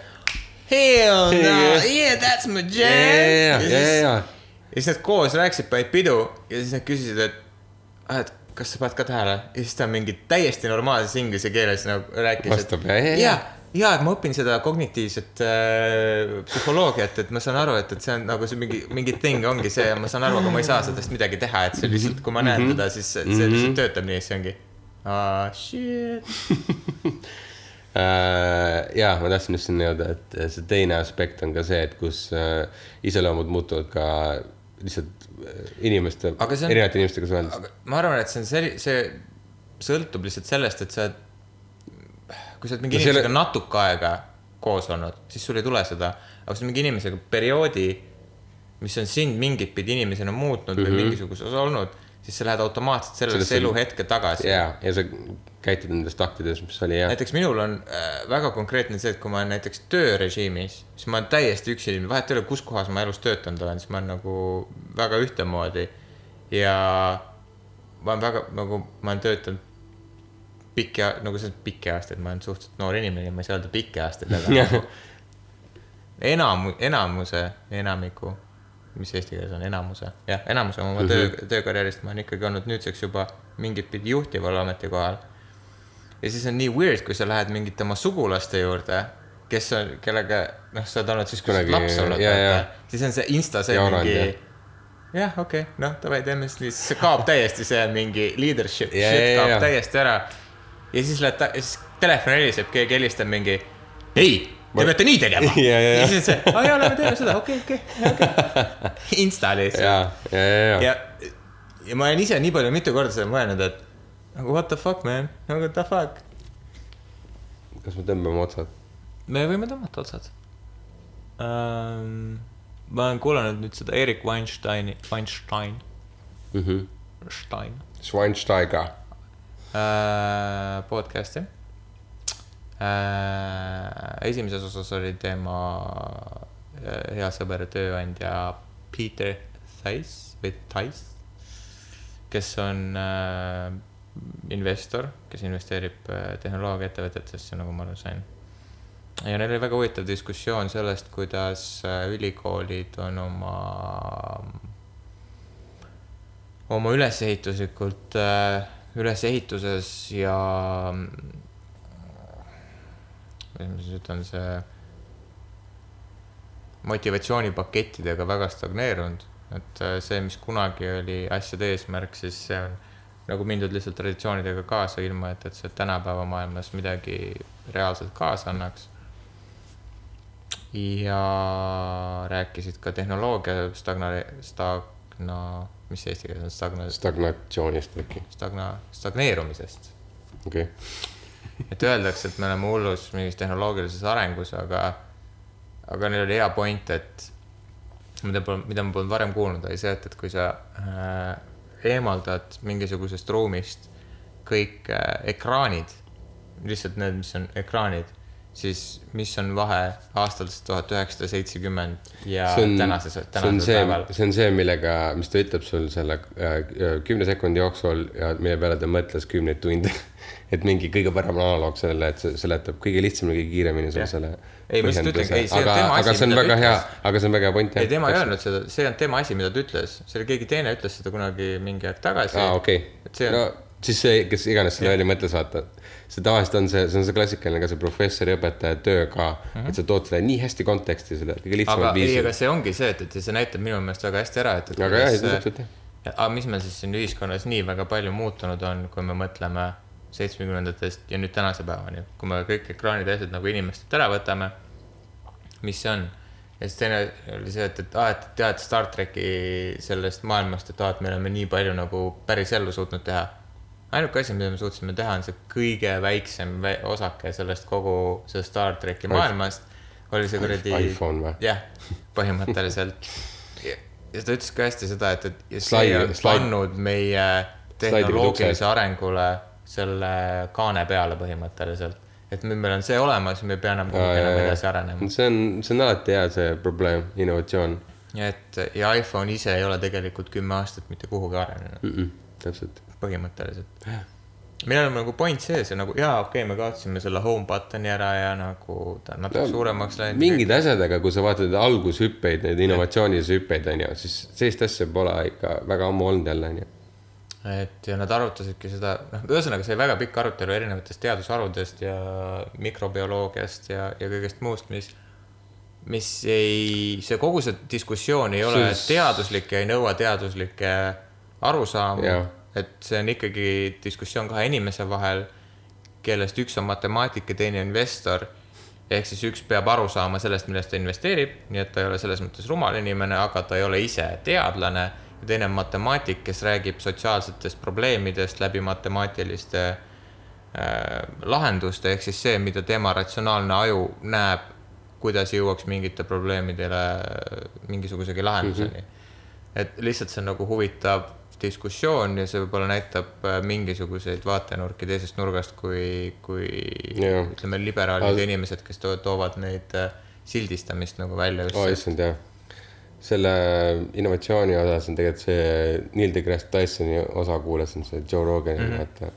Hell no, Yeah. yeah that's my jam ja, ja, ja ja, siis ja, ja siis nad koos rääkisid, panid pidu ja siis nad küsisid, et ah,, et kas sa paned ka tähele ja siis ta mingi täiesti normaalses inglise keeles nagu rääkis. Vastab, ja, ja, ja. ja, ja et ma õpin seda kognitiivset äh, psühholoogiat, et ma saan aru, et, et see on nagu see mingi, mingi thing ongi see ja ma saan aru, aga ma ei saa sellest midagi teha, et see lihtsalt, kui ma näen Mhm. teda, siis see, see lihtsalt töötab nii, siis ongi. Ah, shit. Äh, jaa, ma tahtsin just sinna jõuda, et see teine aspekt on ka see, et kus äh, iseloomud muutuvad ka lihtsalt äh, inimeste, see erinevate inimestega suheldes. ma arvan, et see on sel-, see sõltub lihtsalt sellest, et sa, kui sa oled mingi No selle- inimesega natuke aega koos olnud, siis sul ei tule seda, aga kui sa mingi inimesega perioodi, mis on sind mingit pidi inimesena muutnud mm -hmm. või mingisuguses olnud, siis sa lähed automaatselt sellesse Mhm. Sellesse- eluhetke tagasi. jaa, ja sa käituda nendes taktides, mis oli jah. näiteks minul on äh, väga konkreetne see, et kui ma olen näiteks töörežiimis, siis ma olen täiesti üksi inimene, vahet ei ole, kus kohas ma elus töötanud olen, siis ma olen nagu väga ühtemoodi. ja ma olen väga nagu, ma olen töötanud pikki, nagu on pikki aastaid, ma olen suhteliselt noor inimene, ma ei saa öelda pikki aastaid, aga nagu enamu, enamuse, enamiku, mis eesti keeles on enamuse, jah, enamuse oma mm -hmm. töö, töökarjäärist ma olen ikkagi olnud nüüdseks juba mingit pidi juhtival ametikohal ja siis on nii weird, kui sa lähed mingite oma sugulaste juurde, kes on, kellega noh, sa oled olnud siis, kui sa oled laps olnud, siis on see insta see Jauranud, mingi. jah, okei okay,, noh, davai, teeme siis nii, siis see kaob täiesti see mingi leadership Jaa, shit kaob jaa. täiesti ära. ja siis lähed, ja siis telefon heliseb, keegi helistab mingi, ei, te peate nii tegema. Jaa, jaa. ja siis on see, aa jaa, lähme teeme seda, okei, okei, okei. Insta lihtsalt ja, ja, ja, ja, ja, ja ma olen ise nii palju mitu korda seda mõelnud, et nagu what the fuck man, nagu what the fuck. kas me tõmbame otsad? me võime tõmmata otsad um,. ma olen kuulanud nüüd seda Erik Weinsteini, Weinstein, Stein Schweinsteiger. uh, podcast'i uh,. esimeses osas oli tema uh, hea sõber ja tööandja Peter Thais või Thais, kes on uh, investor, kes investeerib uh, tehnoloogiaettevõtetesse, nagu ma aru sain. ja neil oli väga huvitav diskussioon sellest, kuidas uh, ülikoolid on oma oma ülesehituslikult äh, ülesehituses ja kuidas ma siis ütlen, see motivatsioonipakettidega väga stagneerunud, et äh, see, mis kunagi oli asjade eesmärk, siis see on nagu mindud lihtsalt traditsioonidega kaasa, ilma et, et see tänapäeva maailmas midagi reaalselt kaasa annaks. ja rääkisid ka tehnoloogia stagna-, stagna, mis see eesti keeles on, stagna-, stagnatsioonist äkki, stagna-, stagneerumisest. okei okay.. et öeldakse, et me oleme hullus mingis tehnoloogilises arengus, aga, aga neil oli hea point, et mida mida ma polnud varem kuulnud, oli see, et, et kui sa äh, eemaldad mingisugusest ruumist kõik äh, ekraanid, lihtsalt need, mis on ekraanid, siis mis on vahe aastast tuhat üheksasada seitsekümmend ja see on, tänase, see on tänasel see päeval,. see on see, millega, mis ta ütleb sul selle äh, kümne sekundi jooksul ja mille peale ta mõtles kümneid tunde. et mingi kõige parem analoog sellele, et see seletab kõige lihtsamini, kõige kiiremini sul Jah. selle. Ei, ma lihtsalt ütlengi, ei, see on aga, tema asi, aga see on mida ta väga hea ütles., aga see on väga hea point. ei, tema ei öelnud seda, see olnud tema asi, mida ta ütles, see oli keegi teine ütles seda kunagi mingi aeg tagasi aa, okei okay.. on- no siis see, kes iganes selle välja mõtles, vaata. See tavaliselt on see, see on see klassikaline ka see professori õpetaja töö ka mm, -hmm. et sa tood selle nii hästi konteksti selle kõige aga lihtsamal ei, aga viisil. see ongi see, et, et see näitab minu meelest väga hästi ära, et, et aga jah, täpselt jah. aga mis meil siis siin ühiskonnas nii väga palju muutunud on, kui me mõtleme seitsmekümnendatest ja nüüd tänase päevani, kui me kõik ekraanid ja asjad nagu inimestelt ära võtame. mis see on? ja siis teine oli see, et, et aa, et tead Star tracki sellest maailmast, et aa, et me oleme nii palju nagu päris ellu suutnud teha. Ainuke asi, mida me suutsime teha, on see kõige väiksem vä osake sellest kogu sellest Star tracki maailmast. oli see kuradi. iPhone või? jah, põhimõtteliselt. ja ta ütles ka hästi seda, et, et see on pannud meie tehnoloogilise arengule selle kaane peale põhimõtteliselt. et nüüd meil on see olemas, me ei pea enam kuhugi enam edasi arenema. see on, see on alati hea, see probleem, innovatsioon et ja iPhone ise ei ole tegelikult kümme aastat mitte kuhugi arenenud mm. -mm, täpselt. põhimõtteliselt. meil on nagu point sees ja nagu jaa, okei okay,, me kaotasime selle home button'i ära ja nagu ta on natuke no, suuremaks läinud. mingid asjad, aga kui sa vaatad algushüppeid, neid innovatsioonilisi hüppeid, on ju, siis sellist asja pole ikka väga ammu olnud jälle, on ju. et ja nad arutasidki seda, noh, ühesõnaga see väga pikk arutelu erinevatest teadusharudest ja mikrobioloogiast ja, ja kõigest muust, mis, mis ei, see kogu see diskussioon ei ole see... teaduslik ja ei nõua teaduslikke arusaamu Jah.. Et see on ikkagi diskussioon kahe inimese vahel, kellest üks on matemaatik ja teine investor. ehk siis üks peab aru saama sellest, millest ta investeerib, nii et ta ei ole selles mõttes rumal inimene, aga ta ei ole ise teadlane ja teine on matemaatik, kes räägib sotsiaalsetest probleemidest läbi matemaatiliste äh, lahenduste, ehk siis see, mida tema ratsionaalne aju näeb, kuidas jõuaks mingite probleemidele mingisugusegi lahenduseni mm. -hmm. et lihtsalt see on nagu huvitav diskussioon ja see võib-olla näitab äh, mingisuguseid vaatenurki teisest nurgast kui, kui Jah. ütleme, liberaalid ja inimesed, kes to toovad neid äh, sildistamist nagu välja just oh, issand jah selle innovatsiooni osas on tegelikult see Neil deGrasse Tysoni osa kuulasin, see Joe Rogani mm, -hmm. vaata.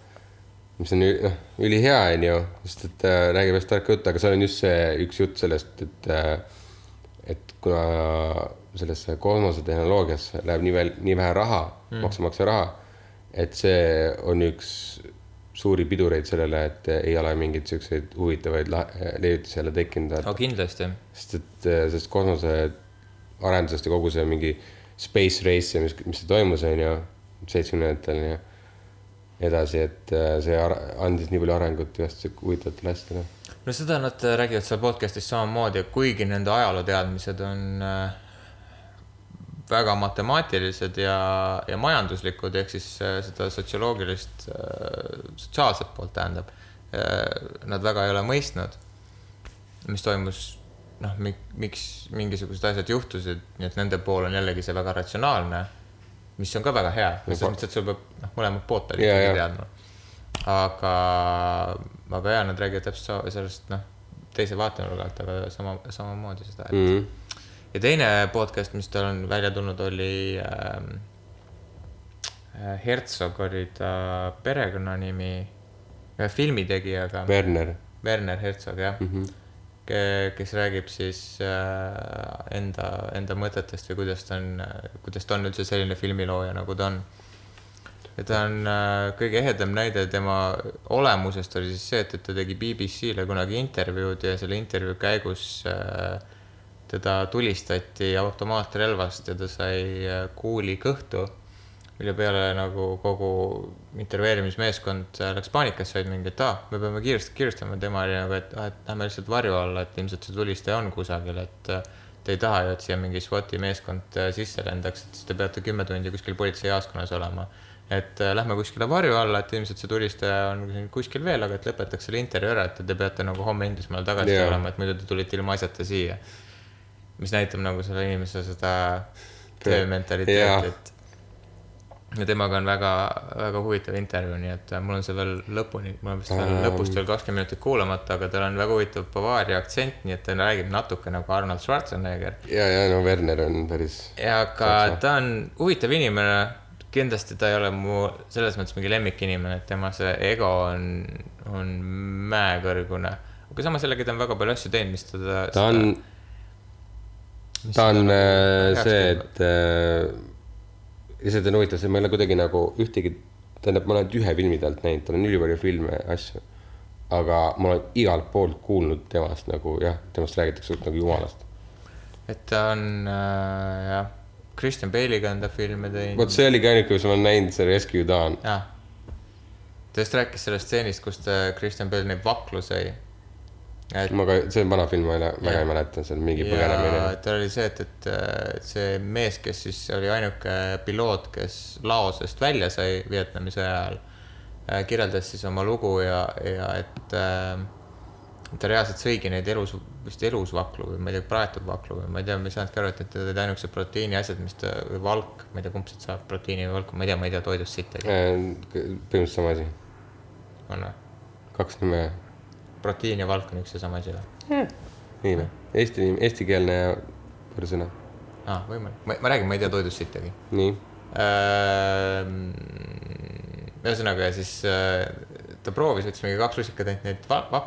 mis on noh, ülihea, onju, sest et äh, räägib hästi tarka juttu, aga seal on just see üks jutt sellest, et äh, et kuna sellesse kosmosetehnoloogiasse läheb nii veel, nii vähe raha mm., maksumaksja raha, et see on üks suuri pidureid sellele, et ei ole mingeid siukseid huvitavaid leiutisi jälle tekkinud, no kindlasti, sest et äh, sellest kosmose arendusest ja kogu see mingi space race ja mis, mis toimus, on ju, seitsmekümnendatel ja edasi, et äh, see andis nii palju arengut igast huvitavatele asjadele. no seda nad räägivad seal podcast'is samamoodi, kuigi nende ajalooteadmised on äh, väga matemaatilised ja, ja majanduslikud, ehk siis äh, seda sotsioloogilist, sotsiaalset poolt tähendab, nad väga ei ole mõistnud, mis toimus, noh, miks mingisugused asjad juhtusid, nii et nende pool on jällegi see väga ratsionaalne, mis on ka väga hea, selles mõttes, et sul peab noh, mõlemat poolt Jaa, ikkagi teadma. aga, aga jaa, nad räägivad täpselt sellest noh, teise vaatenurga alt, aga sama, samamoodi seda, et Mhm. Ja teine podcast, mis tal on välja tulnud, oli ähm, äh, Herzog oli ta perekonnanimi, ühe filmitegijaga, Werner Werner Herzog jah mm. -hmm. kes räägib siis äh, enda, enda mõtetest või kuidas ta on, kuidas ta on üldse selline filmilooja, nagu ta on. ja ta on äh, kõige ehedam näide tema olemusest oli siis see, et, et ta tegi BBC-le kunagi intervjuud ja selle intervjuu käigus äh, teda tulistati automaatrelvast ja ta sai äh, kuuli kõhtu, mille peale nagu kogu intervjueerimismeeskond äh, läks paanikasse, olid mingi, et aa, me peame kiiresti kiirustama, tema oli nagu, et aa, et lähme lihtsalt varju alla, et ilmselt see tulistaja on kusagil, et äh, te ei taha ju, et siia mingi SWAT-i meeskond sisse lendaks, et siis te peate kümme tundi kuskil politseijaoskonnas olema. et äh, lähme kuskile varju alla, et ilmselt see tulistaja on siin kuskil veel, aga et lõpetaks selle intervjuu ära, et te peate nagu homme Inglismaale tagasi Jaa. tulema, et muidu te tulite ilma asjata siia. Mis näitab nagu selle inimese seda töömentaliteeti, et ja temaga on väga, väga huvitav intervjuu, nii et äh, mul on see veel lõpuni, mul on vist veel Ähm. lõpust veel kakskümmend minutit kuulamata, aga tal on väga huvitav Bavaaria aktsent, nii et ta räägib natuke nagu Arnold Schwarzenegger. ja, ja no Werner on päris, ja Täitsa. ta on huvitav inimene, kindlasti ta ei ole mu selles mõttes mingi lemmikinimene, et tema see ego on, on mäekõrgune. aga samas jällegi ta on väga palju asju teinud, mis teda. ta on, ta on äh, see, et äh, lihtsalt on huvitav, see ma ei ole kuidagi nagu ühtegi, tähendab, ma olen ainult ühe filmi talt näinud, tal on ülipalju filme asju. aga ma olen igalt poolt kuulnud temast nagu jah, temast räägitakse nagu jumalast. et ta on äh, jah, Christian Bale'iga on ta filme teinud. vot see oligi ainuke, mis ma olen näinud, see Rescue Dawn. ta just rääkis sellest stseenist, kus ta Christian Bale neid vaklu sõi. Et ma ka, see on vana film, ma ei, väga ei mäleta, see on mingi põgenemine. tal oli see, et, et see mees, kes siis oli ainuke piloot, kes laosest välja sai Vietnami sõja ajal, kirjeldas siis oma lugu ja, ja et äh, ta reaalselt sõigi neid elus, vist elus vaklu või ma ei tea, praetud vaklu või ma ei tea, ma ei saanudki aru, et need olid ainukesed proteiiniasjad, mis ta, või valk, ma ei tea, kumb sealt saab, proteiini või valku, ma ei tea, ma ei tea toidust sittagi, põhimõtteliselt sama asi, on või? kaks nime, proteiin ja valk on üks ja sama asi või? nii või? Eesti, eestikeelne ja võõrsõna, aa ah,, võimalik, ma, ma räägin, ma ei tea toidust sittagi nii. Ehm, ühesõnaga ja siis äh, ta proovis, võttis mingi kaks rusikat, ainult neid va-, va-,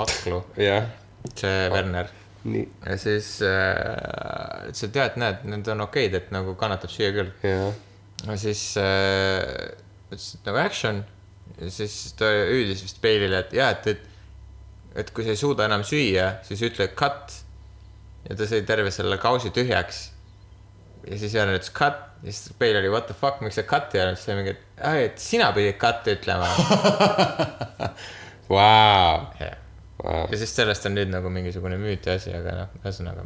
vaklu, jah, see Werner. nii, ja siis äh, ütles, et jah, et näed, need on okeid, et nagu kannatab süüa küll. jah, ja siis äh, ütles, et nagu action ja siis ta hüüdis vist Bale'ile, et jah, et, et et kui sa ei suuda enam süüa, siis ütle cut. ja ta sõi terve selle kausi tühjaks. ja siis Jaan ütles cut ja siis Bale oli what the fuck, miks sa cut ei öelnud, siis ta mingi, et et sina pidid cut ütlema. vau, ja vau, siis sellest on nüüd nagu mingisugune müüt ja asi, aga noh, ühesõnaga.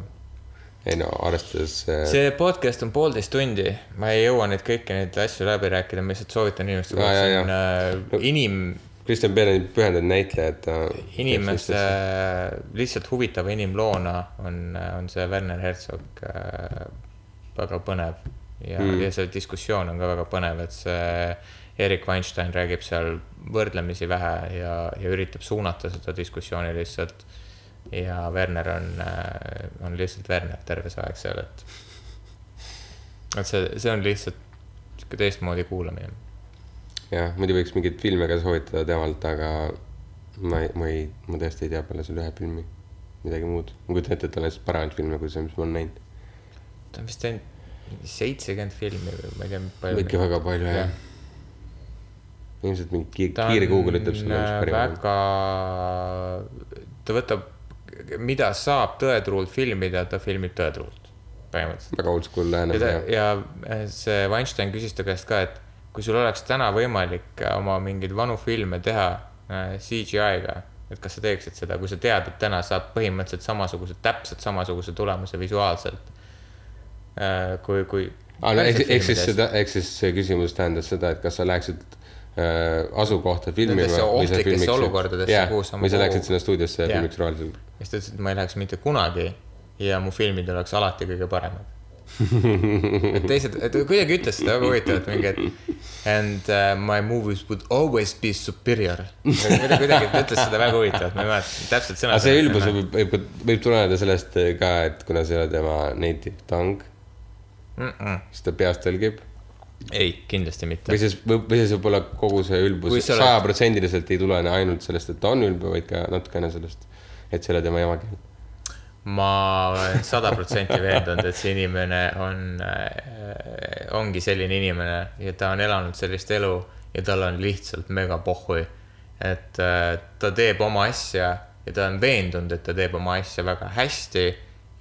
ei no arvestades äh, see podcast on poolteist tundi, ma ei jõua neid kõiki neid asju läbi rääkida, ma lihtsalt soovitan inimestele, jaa, on äh, inim, Kristjan Bale on pühendunud näitleja, et ta. inimeste lihtsalt huvitava inimloona on, on see Werner Herzog äh, väga põnev ja mm., ja see diskussioon on ka väga põnev, et see Erik Weinstein räägib seal võrdlemisi vähe ja, ja üritab suunata seda diskussiooni lihtsalt. ja Werner on, on lihtsalt Werner terve see aeg seal, et. et see, see on lihtsalt sihuke teistmoodi kuulamine. jah, muidu võiks mingeid filme ka soovitada temalt, aga ma ei, ma ei, ma tõesti ei tea peale selle ühe filmi midagi muud. ma kujutan ette, et tal on lihtsalt paremaid filme kui see, mis ma olen näinud. ta on vist teinud seitsekümmend filmi või ma ei tea, palju. ikka väga palju jah ja.. ilmselt mingi kiire, ta kiire Google ütleb sulle, mis parim on. väga, ta võtab, mida saab tõetruult filmida, ta filmib tõetruult, põhimõtteliselt. väga oldschool lähenemine. ja see Weinstein küsis ta käest ka, et kui sul oleks täna võimalik oma mingeid vanu filme teha äh, CGI-ga, et kas sa teeksid seda, kui sa tead, et täna saad põhimõtteliselt samasuguse, täpselt samasuguse tulemuse visuaalselt. kui, kui. no ehk, siis seda, ehk siis see küsimus tähendas seda, et kas sa läheksid äh, asukohta Nendesse ohtlikesse olukordadesse, jah, kuhu sa või sa läksid sinna stuudiosse Jah. filmiks reaalselt. siis ta ütles, et ma ei läheks mitte kunagi ja mu filmid oleks alati kõige paremad. et teised, et kuidagi ütles seda väga huvitavalt mingi, et and uh, my movies would always be superior. kuidagi, ta ütles seda väga huvitavalt, ma ei mäleta täpselt sõna. aga see ülbus võib, võib, võib tuleneda sellest ka, et kuna see ei ole tema native tongue, mm. -mm. siis ta peast tõlgib. ei, kindlasti mitte või. siis, või siis võib-olla kogu see ülbus sajaprotsendiliselt ei tulene ainult sellest, et ta on ülbe, vaid ka natukene sellest, et see ei ole tema emakeel. Ma olen sada protsenti veendunud, et see inimene on äh,, ongi selline inimene ja ta on elanud sellist elu ja tal on lihtsalt mega pohhui. et äh, ta teeb oma asja ja ta on veendunud, et ta teeb oma asja väga hästi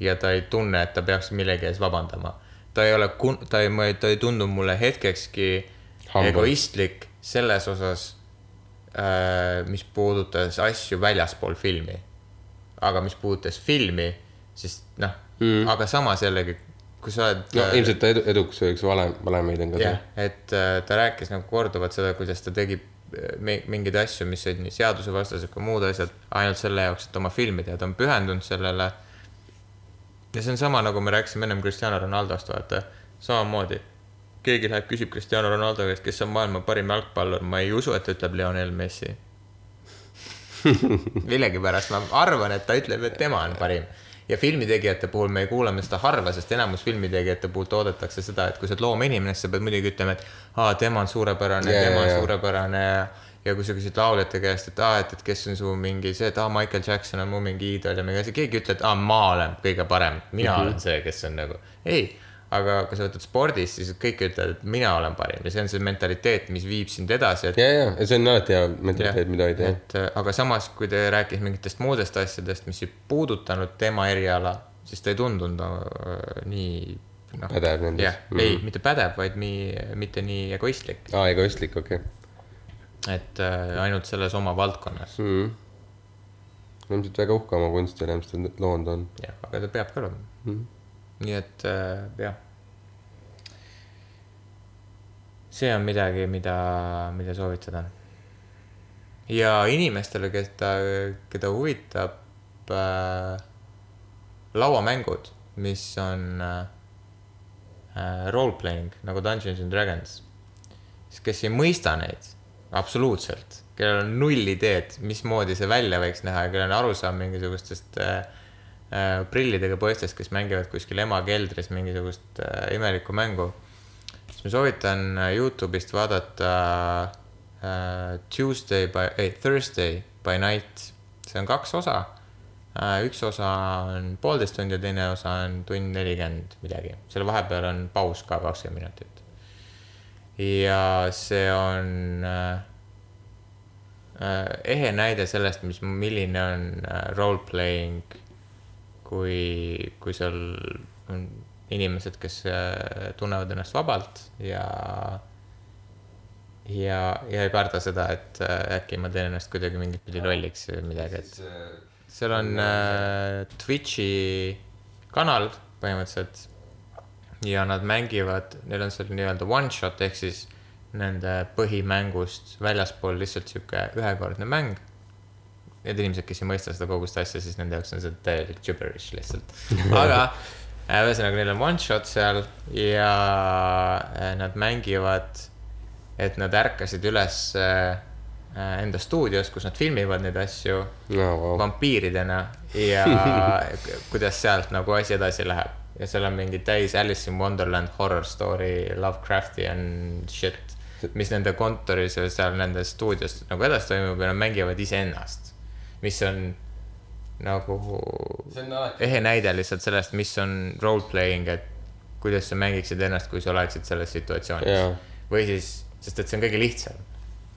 ja ta ei tunne, et ta peaks millegi ees vabandama. ta ei ole, ta ei, ta ei tundu mulle hetkekski Humble. egoistlik selles osas, mis puudutas asju väljaspool filmi aga mis puudutas filmi, siis noh mm., aga samas jällegi, kui sa oled. no ilmselt ta edu, eduks üks valem, valemeid on ka see., et äh, ta rääkis nagu korduvalt seda, kuidas ta tegi äh, mi- mingeid asju, mis olid nii seadusevastased kui muud asjad, ainult selle jaoks, et oma filmi teha, ta on pühendunud sellele. ja see on sama, nagu me rääkisime ennem Cristiano Ronaldost, vaata, samamoodi. keegi läheb, küsib Cristiano Ronaldo käest, kes on maailma parim jalgpallur, ma ei usu, et ta ütleb Lionel Messi millegipärast ma arvan, et ta ütleb, et tema on parim. ja filmitegijate puhul me kuuleme seda harva, sest enamus filmitegijate puhult oodatakse seda, et kui sa oled loomeinimene, siis sa pead muidugi ütlema, et aa, tema on suurepärane yeah,, tema jaa, on jaa. suurepärane ja ja kui sa küsid lauljate käest, et aa, et, et kes on su mingi see, et aa, Michael Jackson on mu mingi iidol ja mingi asi, keegi ei ütle, et aa, ma olen kõige parem, mina mm -hmm. olen see, kes on nagu, ei. Aga kui sa võtad spordis, siis kõik ütlevad, et mina olen parim ja see on see mentaliteet, mis viib sind edasi, et ja, ja, ja see on alati hea mentaliteet, mida hoida, et äh, aga samas, kui ta rääkis mingitest muudest asjadest, mis ei puudutanud tema eriala, siis ta ei tundunud äh, nii noh, Pädev nendes. jah, Mhm. ei, mitte pädev, vaid nii, mitte nii egoistlik, aa, egoistlik, okei okay. et äh, ainult selles oma valdkonnas mm.. ilmselt väga uhke oma kunsti üle, mis ta loonud on jah, aga ta peabki olema mm.. nii et äh, jah. See on midagi, mida, mida soovitada. ja inimestele, keda, keda huvitab äh, lauamängud, mis on äh, äh, role-playing nagu Dungeons and Dragons, siis kes ei mõista neid absoluutselt, kellel on null ideed, mismoodi see välja võiks näha ja kellel on arusaam mingisugustest äh, äh, prillidega poistest, kes mängivad kuskil ema keldris mingisugust äh, imelikku mängu, siis ma soovitan Youtube'ist vaadata äh, Tuesday by, ei Thursday by night, see on kaks osa äh,. üks osa on poolteist tundi ja teine osa on tund nelikümmend midagi, selle vahepeal on paus ka kakskümmend minutit. ja see on äh, ehe näide sellest, mis, milline on äh, role-playing, kui, kui seal on inimesed, kes äh, tunnevad ennast vabalt ja ja, ja ei karda seda, et äh, äkki ma teen ennast kuidagi mingit pidi lolliks või midagi, et seal on äh, Twitch'i kanal põhimõtteliselt ja nad mängivad, neil on seal nii-öelda one shot ehk siis nende põhimängust väljaspool lihtsalt sihuke ühekordne mäng. Need inimesed, kes ei mõista seda kogu seda asja, siis nende jaoks on see täielik gibberish lihtsalt, aga ühesõnaga, neil on one shot seal ja äh, nad mängivad, et nad ärkasid üles äh, enda stuudios, kus nad filmivad neid asju no, wow. vampiiridena ja kuidas sealt nagu asi edasi läheb. ja seal on mingi täis Alice in Wonderland horror story, Lovecraftian shit, mis nende kontoris või seal nende stuudios nagu edasi toimub ja nad mängivad iseennast. mis on nagu ehe näide lihtsalt sellest, mis on role playing, et kuidas sa mängiksid ennast, kui sa oleksid selles situatsioonis Jaa. või siis, sest et see on kõige lihtsam.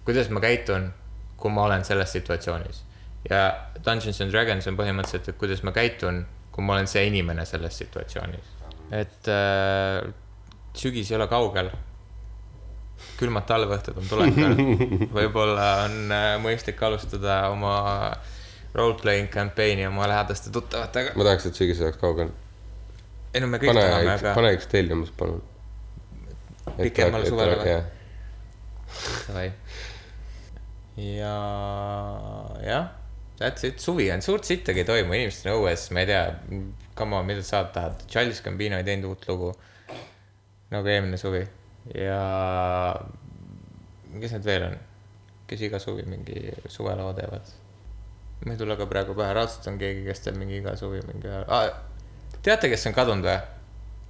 kuidas ma käitun, kui ma olen selles situatsioonis ja Dungeons and Dragons on põhimõtteliselt, et kuidas ma käitun, kui ma olen see inimene selles situatsioonis. et äh, sügis ei ole kaugel. külmad talveõhtud on tulekul, võib-olla on äh, mõistlik alustada oma role-playing campaign'i oma lähedaste tuttavatega. ma tahaks, et sügis oleks kaugel. ei no me kõik pane tahame, aga pane üks tellimus, palun. Pikemale suvele või? davai. ja, jah, that's it, suvi on, suurt sittagi ei toimu, inimesed on õues, ma ei tea, come on, mida sa tahad, Charles Gambino ei teinud uut lugu. nagu eelmine suvi ja kes need veel on, kes iga suvi mingi suvelao teevad? Ma ei tule ka praegu pähe, raudselt on keegi, kes teeb mingi iga suvi mingi ah,. teate, kes on kadunud või?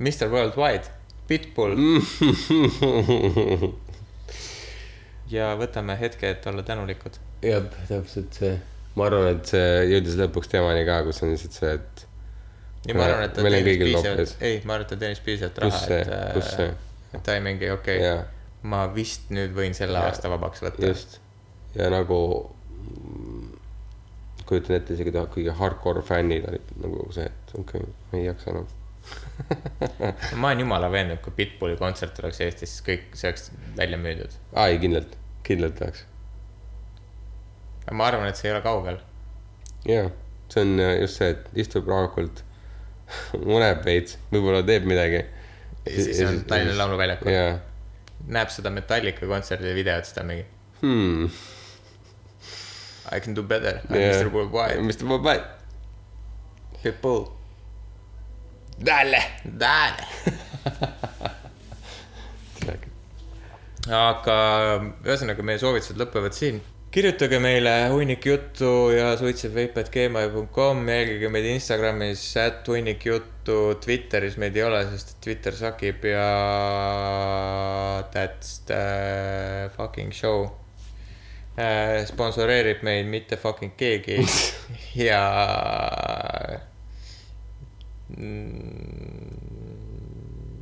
Mr Worldwide, Pitbull ja võtame hetke, et olla tänulikud. jah, täpselt see. ma arvan, et see jõudis lõpuks temani ka, kus on lihtsalt see, et ja ma arvan, et ta teenis piisavalt ei, ma arvan, et ta teenis piisavalt raha, et kus see?, et ta ei mingi, okei okay,, ma vist nüüd võin selle Jaa. aasta vabaks võtta. just. ja nagu kujutan ette isegi ta kõige hardcore fännid olid nagu see, et okei okay,, ei jaksa enam. ma olen jumala veendunud, kui Pitbulli kontsert oleks Eestis, kõik, see oleks välja müüdud. aa ei, kindlalt, kindlalt tahaks. ma arvan, et see ei ole kaugel. jaa, see on äh, just see, et istub rahulikult, uneb veits, võib-olla teeb midagi. ja siis on Tallinna Lauluväljakul, näeb seda Metallica kontserdi videot, siis ta on mingi hmm.. I can do better, I am Mr Worldwide, Mr Worldwide. Pitbull. Dale, dale. aga ühesõnaga, meie soovitused lõpevad siin. kirjutage meile hunnik juttu ja suitsevveiped.gmail.com, jälgige meid Instagramis, at hunnik juttu, Twitteris meid ei ole, sest Twitter sakib ja that's the fucking show. Sponsoreerib meid mitte fucking keegi ja mm,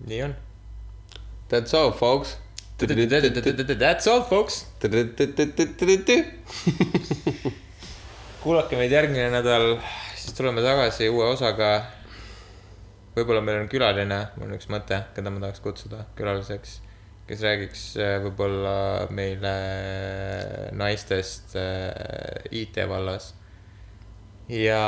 nii on. That's all, folks. That's all, folks. kuulake meid järgmine nädal, siis tuleme tagasi uue osaga. võib-olla meil on külaline, mul on üks mõte, keda ma tahaks kutsuda külaliseks, kes räägiks äh, võib-olla meile naistest äh, IT vallas. ja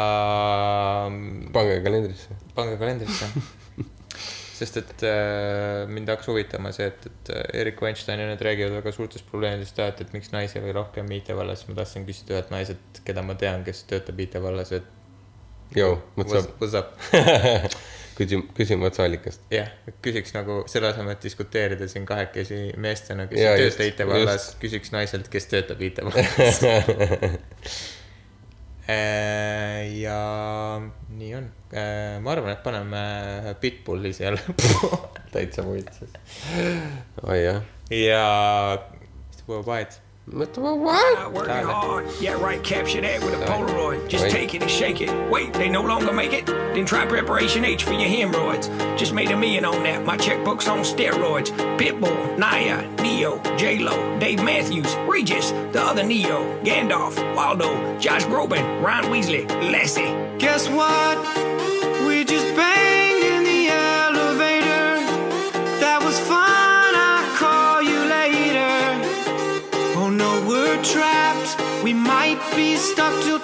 pange kalendrisse. pange kalendrisse. sest et äh, mind hakkas huvitama see, et, et äh, Erik Weinstein ja need räägivad väga suurtest probleemidest, et, et miks naisi oli rohkem IT vallas, ma tahtsin küsida ühelt naiselt, keda ma tean, kes töötab IT vallas, et what's, up? what's up. küsi, küsime otseallikast. jah, küsiks nagu selle asemel, et diskuteerida siin kahekesi meestena, kes Jaa, ei tööta IT vallas, küsiks naiselt, kes töötab IT vallas. ja nii on, ma arvan, et paneme Pitbulli siia lõppu. täitsa võitses. oi jah. ja, Worldwide. mõtle, what? Working hard. Yeah, right. Capture that with a Polaroid. Just Wait. take it and shake it. Wait, they no longer make it? Then try Preparation H for your hemorrhoids. Just made a million on that. My checkbook's on steroids. Pitbull, Naya, Neo, J-Lo, Dave Matthews, Regis, the other Neo, Gandalf, Waldo, Josh Groban, Ron Weasley, Lassie. Guess what? We just banged trapped. We might be stuck till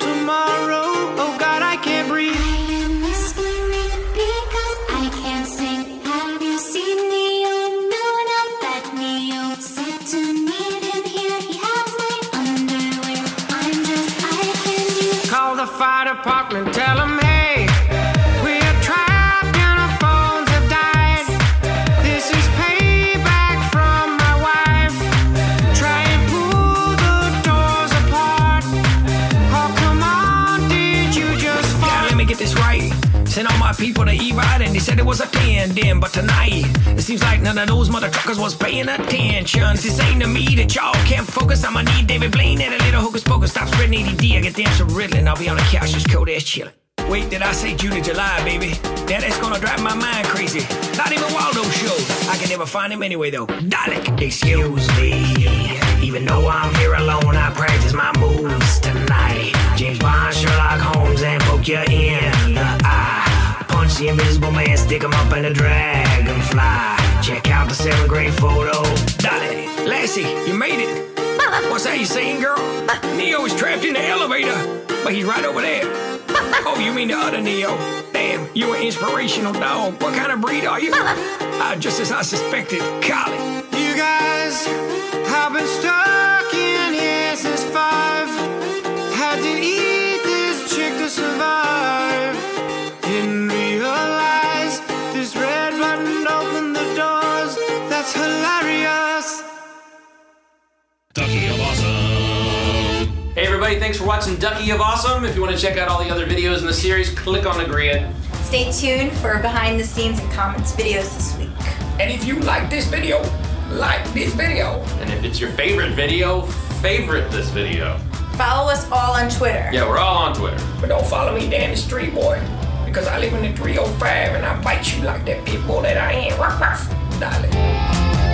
was a 10 then. But tonight, it seems like none of those motherfuckers was paying attention. It's insane to me that y'all can't focus. I'ma need David Blaine and a little hocus pocus. Stop spreading ADD. I get damn some Ritalin. I'll be on the couch just cold ass chillin'. Wait, did I say June or July, baby? That that's gonna drive my mind crazy. Not even Waldo shows. I can never find him anyway, though. Dalek, excuse me. Even though I'm here alone, I practice my moves tonight. James Bond, Sherlock Holmes, and poke you in invisible man, stick him up in a dragonfly. Check out the seventh grade photo. Dolly, Lassie, you made it. What's that you saying, girl? Neo is trapped in the elevator, but he's right over there. Oh, you mean the other Neo? Damn, you an inspirational dog. What kind of breed are you? Uh, just as I suspected, Collie. You guys have been stuck in here since five. Had to eat this chick to survive. Hey everybody, thanks for watching Ducky of Awesome. If you want to check out all the other videos in the series, click on the grid. Stay tuned for behind the scenes and comments videos this week. And if you like this video, like this video. And if it's your favorite video, favorite this video. Follow us all on Twitter. Yeah, we're all on Twitter. But don't follow me down the street, boy. Because I live in the 305 and I bite you like that pit bull that I am. Ruff, ruff, darling.